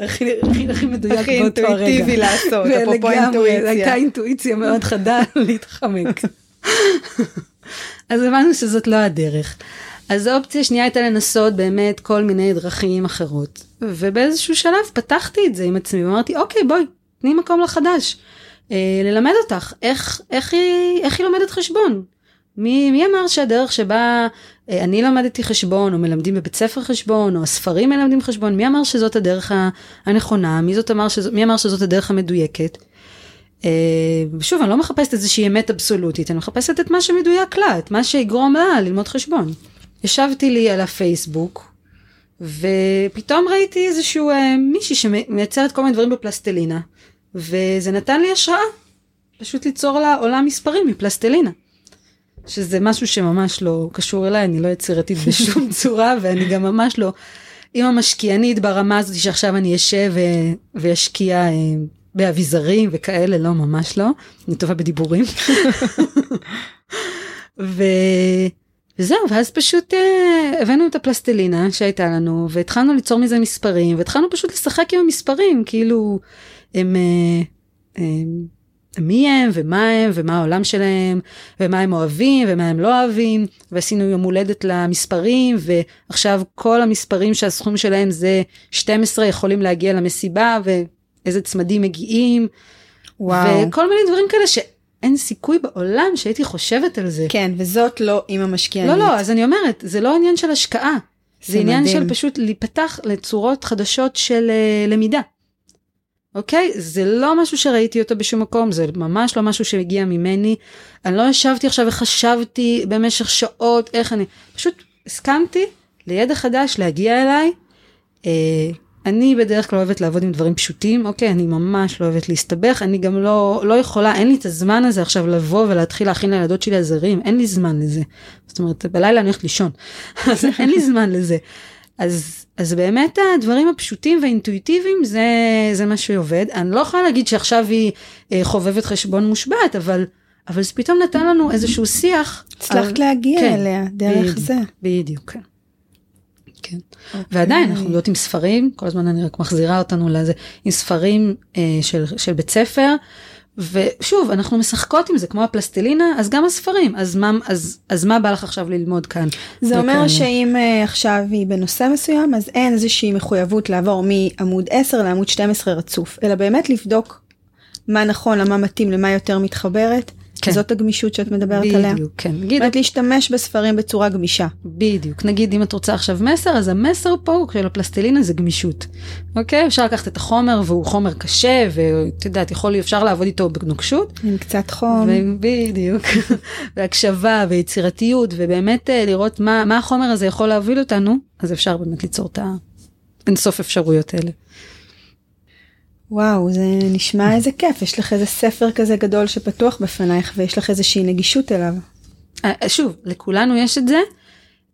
הכי הכי הכי מדויק הכי באותו הרגע. אינטואיטיבי לעשות, אפרופו אינטואיציה. הייתה אינטואיציה מאוד חדה [LAUGHS] להתחמק. אז הבנו שזאת לא הדרך. אז האופציה השנייה הייתה לנסות באמת כל מיני דרכים אחרות. ובאיזשהו שלב פתחתי את זה עם עצמי ואמרתי אוקיי בואי תני מקום לחדש. אה, ללמד אותך איך, איך, היא, איך היא לומדת חשבון. מי, מי אמר שהדרך שבה אה, אני למדתי חשבון או מלמדים בבית ספר חשבון או הספרים מלמדים חשבון מי אמר שזאת הדרך הנכונה מי, אמר שזאת, מי אמר שזאת הדרך המדויקת. אה, שוב אני לא מחפשת איזושהי אמת אבסולוטית אני מחפשת את מה שמדויק לה את מה שיגרום לה ללמוד חשבון. ישבתי לי על הפייסבוק ופתאום ראיתי איזשהו אה, מישהי שמייצרת כל מיני דברים בפלסטלינה וזה נתן לי השראה פשוט ליצור לה עולם מספרים מפלסטלינה. שזה משהו שממש לא קשור אליי אני לא יצירתית [LAUGHS] בשום צורה ואני גם ממש לא אימא משקיענית ברמה הזאת שעכשיו אני אשב ו- ואשקיע אה, באביזרים וכאלה לא ממש לא אני טובה בדיבורים. [LAUGHS] ו... וזהו ואז פשוט אה, הבאנו את הפלסטלינה שהייתה לנו והתחלנו ליצור מזה מספרים והתחלנו פשוט לשחק עם המספרים כאילו הם, אה, הם מי הם ומה הם ומה העולם שלהם ומה הם אוהבים ומה הם לא אוהבים ועשינו יום הולדת למספרים ועכשיו כל המספרים שהסכום שלהם זה 12 יכולים להגיע למסיבה ואיזה צמדים מגיעים וואו. וכל מיני דברים כאלה שאין סיכוי בעולם שהייתי חושבת על זה. כן, וזאת לא אימא משקיענית. לא לא אז אני אומרת זה לא עניין של השקעה זה, זה עניין מדהים. של פשוט להיפתח לצורות חדשות של uh, למידה. אוקיי זה לא משהו שראיתי אותו בשום מקום זה ממש לא משהו שהגיע ממני אני לא ישבתי עכשיו וחשבתי במשך שעות איך אני פשוט הסכמתי לידע חדש להגיע אליי. אה, אני בדרך כלל אוהבת לעבוד עם דברים פשוטים אוקיי אני ממש לא אוהבת להסתבך אני גם לא לא יכולה אין לי את הזמן הזה עכשיו לבוא ולהתחיל להכין לילדות שלי עזרים אין לי זמן לזה. זאת אומרת בלילה אני הולכת לישון [LAUGHS] אז אין לי זמן לזה. אז אז באמת הדברים הפשוטים והאינטואיטיביים זה זה מה שעובד אני לא יכולה להגיד שעכשיו היא אה, חובבת חשבון מושבת אבל אבל זה פתאום נתן לנו איזשהו שיח. הצלחת על- להגיע כן, אליה דרך בדיוק. זה. בדיוק כן. כן. ועדיין אנחנו יודעות עם ספרים כל הזמן אני רק מחזירה אותנו לזה עם ספרים אה, של, של בית ספר ושוב אנחנו משחקות עם זה כמו הפלסטלינה אז גם הספרים אז מה אז אז מה בא לך עכשיו ללמוד כאן. זה אומר וכאלה. שאם אה, עכשיו היא בנושא מסוים אז אין איזושהי מחויבות לעבור מעמוד 10 לעמוד 12 רצוף אלא באמת לבדוק מה נכון למה מתאים למה יותר מתחברת. כן. זאת הגמישות שאת מדברת עליה. בדיוק כן נגיד באמת להשתמש בספרים בצורה גמישה. בדיוק נגיד אם את רוצה עכשיו מסר אז המסר פה של הפלסטלינה זה גמישות. אוקיי אפשר לקחת את החומר והוא חומר קשה ואת יודעת יכול אפשר לעבוד איתו בנוקשות. עם קצת חום. ו- בדיוק [LAUGHS] והקשבה ויצירתיות ובאמת אה, לראות מה מה החומר הזה יכול להוביל אותנו אז אפשר באמת ליצור את האינסוף אפשרויות האלה. וואו זה נשמע [LAUGHS] איזה כיף. יש לך איזה ספר כזה גדול שפתוח בפנייך ויש לך איזושהי נגישות אליו. אה, אה, שוב לכולנו יש את זה.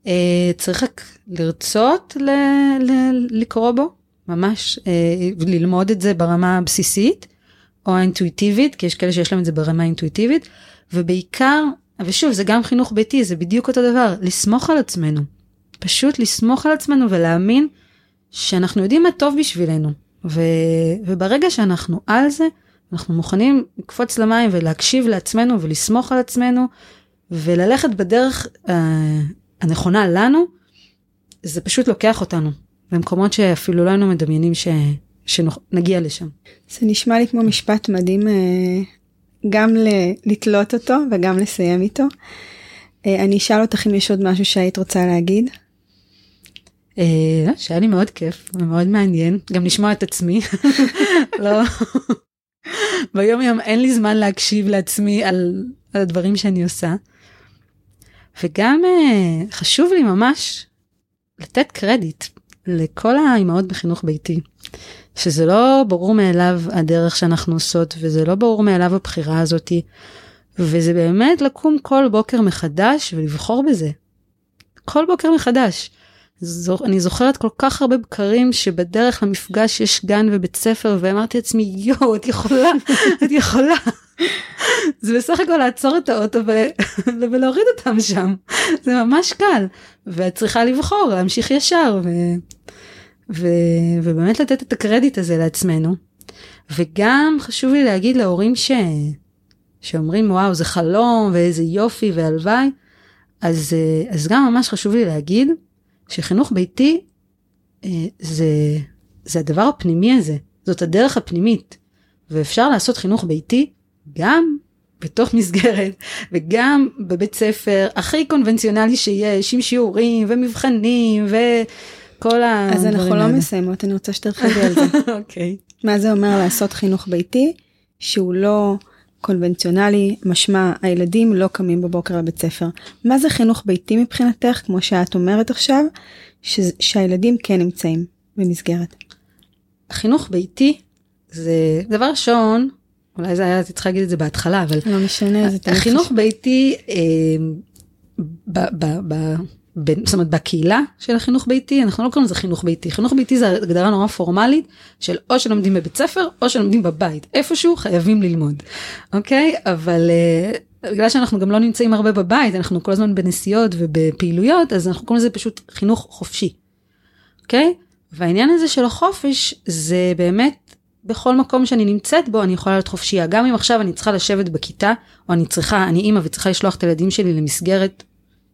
אה, צריך רק לרצות ל- ל- לקרוא בו ממש ללמוד את זה ברמה הבסיסית או האינטואיטיבית כי יש כאלה שיש להם את זה ברמה האינטואיטיבית. ובעיקר ושוב זה גם חינוך ביתי זה בדיוק אותו דבר לסמוך על עצמנו. פשוט לסמוך על עצמנו ולהאמין שאנחנו יודעים מה טוב בשבילנו ו, וברגע שאנחנו על זה אנחנו מוכנים לקפוץ למים ולהקשיב לעצמנו ולסמוך על עצמנו וללכת בדרך אה, הנכונה לנו זה פשוט לוקח אותנו למקומות שאפילו לא היינו מדמיינים ש, שנגיע לשם. זה נשמע לי כמו משפט מדהים אה, גם ל- לתלות אותו וגם לסיים איתו. אה, אני אשאל אותך אם יש עוד משהו שהיית רוצה להגיד. אה, שהיה לי מאוד כיף ומאוד מעניין גם לשמוע את עצמי. [LAUGHS] לא. ביום יום אין לי זמן להקשיב לעצמי על, על הדברים שאני עושה. וגם אה, חשוב לי ממש לתת קרדיט לכל האימהות בחינוך ביתי שזה לא ברור מאליו הדרך שאנחנו עושות, וזה לא ברור מאליו הבחירה הזאתי, וזה באמת לקום כל בוקר מחדש ולבחור בזה. כל בוקר מחדש. אני זוכרת כל כך הרבה בקרים שבדרך למפגש יש גן ובית ספר ואמרתי לעצמי יואו את יכולה [LAUGHS] את יכולה. זה בסך הכל לעצור את האוטו [LAUGHS] ולהוריד אותם שם זה ממש קל ואת צריכה לבחור להמשיך ישר ו... ו... ובאמת לתת את הקרדיט הזה לעצמנו. וגם חשוב לי להגיד להורים ש... שאומרים וואו זה חלום ואיזה יופי והלוואי אז, אז גם ממש חשוב לי להגיד שחינוך ביתי אה, זה, זה הדבר הפנימי הזה, זאת הדרך הפנימית. ואפשר לעשות חינוך ביתי גם בתוך [LAUGHS] מסגרת וגם בבית ספר הכי קונבנציונלי שיש עם שיעורים ומבחנים וכל הדברים האלה. אז אנחנו לא מסיימות, אני רוצה שתרחיבי על זה. [LAUGHS] אוקיי. okay. מה זה אומר לעשות חינוך ביתי שהוא לא קונבנציונלי, משמע הילדים לא קמים בבוקר לבית ספר. מה זה חינוך ביתי מבחינתך, כמו שאת אומרת עכשיו, ש... שהילדים כן נמצאים במסגרת? חינוך ביתי זה דבר ראשון, אולי זה היה, צריכה להגיד את זה בהתחלה, אבל... לא משנה, זה תמיד חינוך ביתי, אה, ב, ב, ב, בין, זאת אומרת בקהילה של החינוך ביתי אנחנו לא קוראים לזה חינוך ביתי חינוך ביתי זה הגדרה נורא פורמלית של או שלומדים בבית ספר או שלומדים בבית איפשהו חייבים ללמוד אוקיי אבל uh, בגלל שאנחנו גם לא נמצאים הרבה בבית אנחנו כל הזמן בנסיעות ובפעילויות אז אנחנו קוראים לזה פשוט חינוך חופשי. אוקיי והעניין הזה של החופש זה באמת בכל מקום שאני נמצאת בו אני יכולה להיות חופשייה גם אם עכשיו אני צריכה לשבת בכיתה או אני צריכה אני אימא וצריכה לשלוח את הילדים שלי למסגרת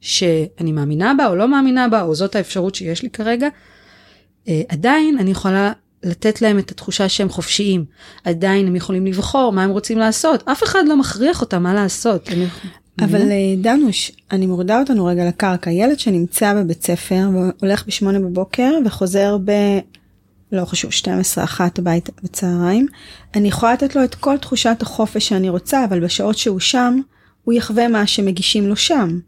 שאני מאמינה בה או לא מאמינה בה, או זאת האפשרות שיש לי כרגע, אה, עדיין אני יכולה לתת להם את התחושה שהם חופשיים. עדיין הם יכולים לבחור מה הם רוצים לעשות. אף אחד לא מכריח אותם מה לעשות. אני... אבל אה, דנוש, אני מורידה אותנו רגע לקרקע. ילד שנמצא בבית ספר והולך בשמונה בבוקר וחוזר ב... לא חשוב, 12, אחת הביתה בצהריים, אני יכולה לתת לו את כל תחושת החופש שאני רוצה, אבל בשעות שהוא שם, הוא יחווה מה שמגישים לו שם.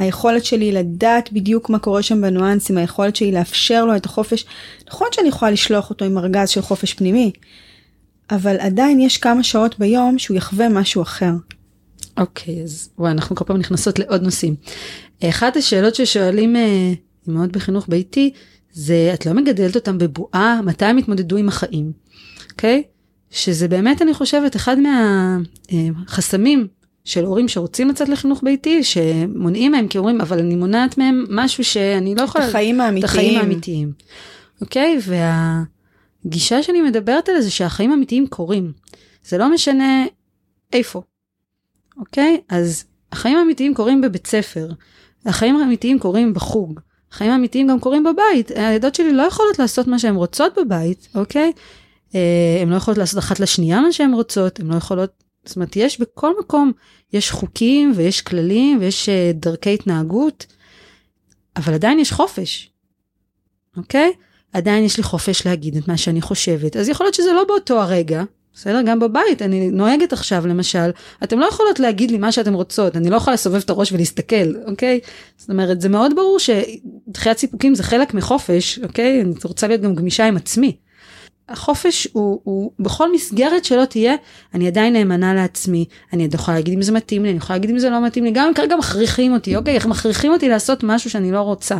היכולת שלי לדעת בדיוק מה קורה שם בניואנסים, היכולת שלי לאפשר לו את החופש. נכון שאני יכולה לשלוח אותו עם ארגז של חופש פנימי, אבל עדיין יש כמה שעות ביום שהוא יחווה משהו אחר. אוקיי, okay, אז וואי, אנחנו כל פעם נכנסות לעוד נושאים. אחת השאלות ששואלים אה, מאוד בחינוך ביתי, זה את לא מגדלת אותם בבועה, מתי הם יתמודדו עם החיים, אוקיי? Okay? שזה באמת, אני חושבת, אחד מהחסמים אה, של הורים שרוצים לצאת לחינוך ביתי, שמונעים מהם, כי אומרים, אבל אני מונעת מהם משהו שאני לא יכולה... את החיים האמיתיים. את החיים האמיתיים. אוקיי? והגישה שאני מדברת עליה זה שהחיים האמיתיים קורים. זה לא משנה איפה. אוקיי? אז החיים האמיתיים קורים בבית ספר. החיים האמיתיים קורים בחוג. החיים האמיתיים גם קורים בבית. הילדות שלי לא יכולות לעשות מה שהן רוצות בבית, אוקיי? אה, הן לא יכולות לעשות אחת לשנייה מה שהן רוצות, הן לא יכולות זאת אומרת, יש בכל מקום, יש חוקים ויש כללים ויש uh, דרכי התנהגות, אבל עדיין יש חופש, אוקיי? עדיין יש לי חופש להגיד את מה שאני חושבת, אז יכול להיות שזה לא באותו הרגע, בסדר? גם בבית, אני נוהגת עכשיו למשל, אתם לא יכולות להגיד לי מה שאתם רוצות, אני לא יכולה לסובב את הראש ולהסתכל, אוקיי? זאת אומרת, זה מאוד ברור שדחיית סיפוקים זה חלק מחופש, אוקיי? אני רוצה להיות גם גמישה עם עצמי. החופש הוא, הוא בכל מסגרת שלא תהיה, אני עדיין נאמנה לעצמי, אני עוד יכולה להגיד אם זה מתאים לי, אני יכולה להגיד אם זה לא מתאים לי, גם אם כרגע מכריחים אותי, אוקיי, איך מכריחים אותי לעשות משהו שאני לא רוצה.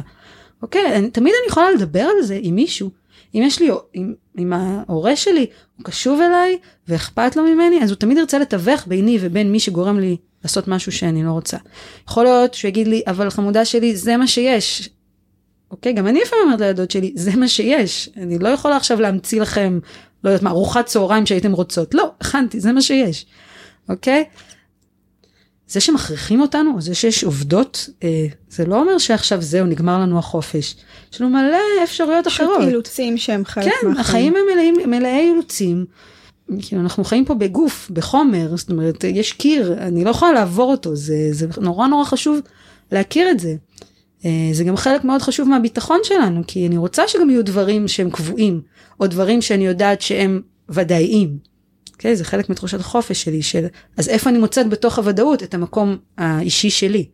אוקיי, אני, תמיד אני יכולה לדבר על זה עם מישהו. אם יש לי, אם, אם ההורה שלי הוא קשוב אליי ואכפת לו ממני, אז הוא תמיד ירצה לתווך ביני ובין מי שגורם לי לעשות משהו שאני לא רוצה. יכול להיות שהוא יגיד לי, אבל חמודה שלי, זה מה שיש, אוקיי? גם אני לפעמים אומרת לילדות שלי, זה מה שיש. אני לא יכולה עכשיו להמציא לכם, לא יודעת מה, ארוחת צהריים שהייתם רוצות. לא, הכנתי, זה מה שיש. אוקיי? זה שמכריחים אותנו, או זה שיש עובדות, אה, זה לא אומר שעכשיו זהו, נגמר לנו החופש. יש לנו מלא אפשרויות אחרות. פשוט אילוצים שהם חלק כן, מהחיים. כן, החיים הם מלאים, מלאי אילוצים. כאילו אנחנו חיים פה בגוף, בחומר, זאת אומרת, יש קיר, אני לא יכולה לעבור אותו, זה, זה נורא נורא חשוב להכיר את זה. אה, זה גם חלק מאוד חשוב מהביטחון שלנו, כי אני רוצה שגם יהיו דברים שהם קבועים, או דברים שאני יודעת שהם ודאיים. Okay, אוקיי? זה חלק מתחושת החופש שלי, של אז איפה אני מוצאת בתוך הוודאות את המקום האישי שלי.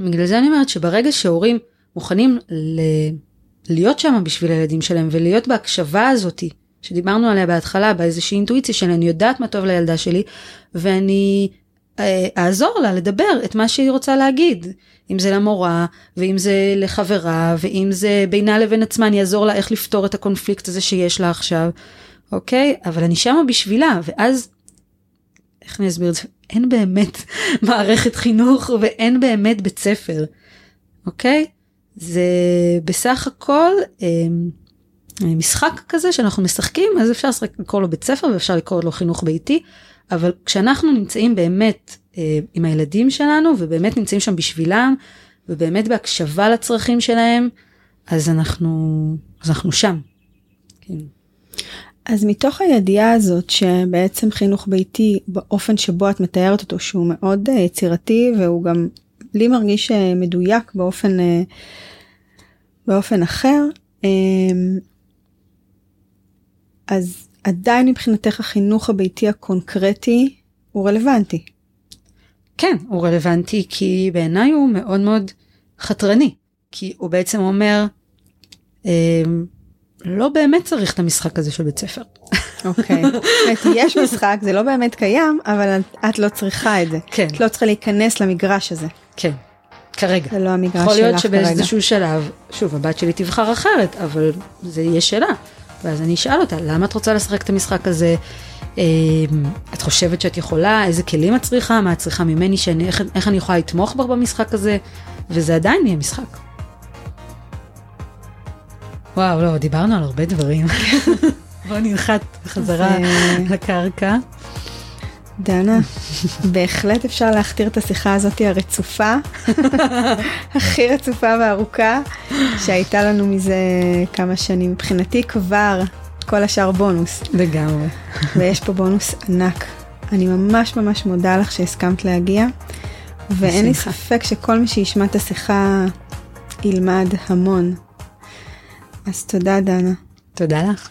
בגלל זה אני אומרת שברגע שהורים מוכנים ל... להיות שם בשביל הילדים שלהם ולהיות בהקשבה הזאתי שדיברנו עליה בהתחלה באיזושהי אינטואיציה של אני יודעת מה טוב לילדה שלי ואני אעזור לה לדבר את מה שהיא רוצה להגיד. אם זה למורה ואם זה לחברה ואם זה בינה לבין עצמה אני אעזור לה איך לפתור את הקונפליקט הזה שיש לה עכשיו. אוקיי? אבל אני שמה בשבילה ואז איך אני אסביר את זה? אין באמת [LAUGHS] מערכת חינוך ואין באמת בית ספר. אוקיי? זה בסך הכל אה, משחק כזה שאנחנו משחקים אז אפשר לקרוא לו בית ספר ואפשר לקרוא לו חינוך ביתי אבל כשאנחנו נמצאים באמת אה, עם הילדים שלנו ובאמת נמצאים שם בשבילם ובאמת בהקשבה לצרכים שלהם אז אנחנו אז אנחנו שם. כן. אז מתוך הידיעה הזאת שבעצם חינוך ביתי באופן שבו את מתארת אותו שהוא מאוד אה, יצירתי והוא גם לי מרגיש אה, מדויק באופן אה, באופן אחר אז עדיין מבחינתך החינוך הביתי הקונקרטי הוא רלוונטי. כן, הוא רלוונטי כי בעיניי הוא מאוד מאוד חתרני, כי הוא בעצם אומר, אה, לא באמת צריך את המשחק הזה של בית ספר. אוקיי, okay. יש משחק, זה לא באמת קיים, אבל את לא צריכה את זה. כן. את לא צריכה להיכנס למגרש הזה. כן, כרגע. זה לא המגרש שלך כרגע. יכול להיות שבאיזשהו שלב, שוב, הבת שלי תבחר אחרת, אבל זה יהיה שאלה. ואז אני אשאל אותה, למה את רוצה לשחק את המשחק הזה? אמ, את חושבת שאת יכולה? איזה כלים את צריכה? מה את צריכה ממני? שאני, איך, איך אני יכולה לתמוך בך במשחק הזה? וזה עדיין יהיה משחק. וואו, לא, דיברנו על הרבה דברים. [LAUGHS] בוא ננחת בחזרה לקרקע. דנה, בהחלט אפשר להכתיר את השיחה הזאת הרצופה, הכי רצופה וארוכה, שהייתה לנו מזה כמה שנים. מבחינתי כבר כל השאר בונוס. לגמרי. ויש פה בונוס ענק. אני ממש ממש מודה לך שהסכמת להגיע, ואין לי ספק שכל מי שישמע את השיחה ילמד המון. אז תודה, דנה. תודה לך.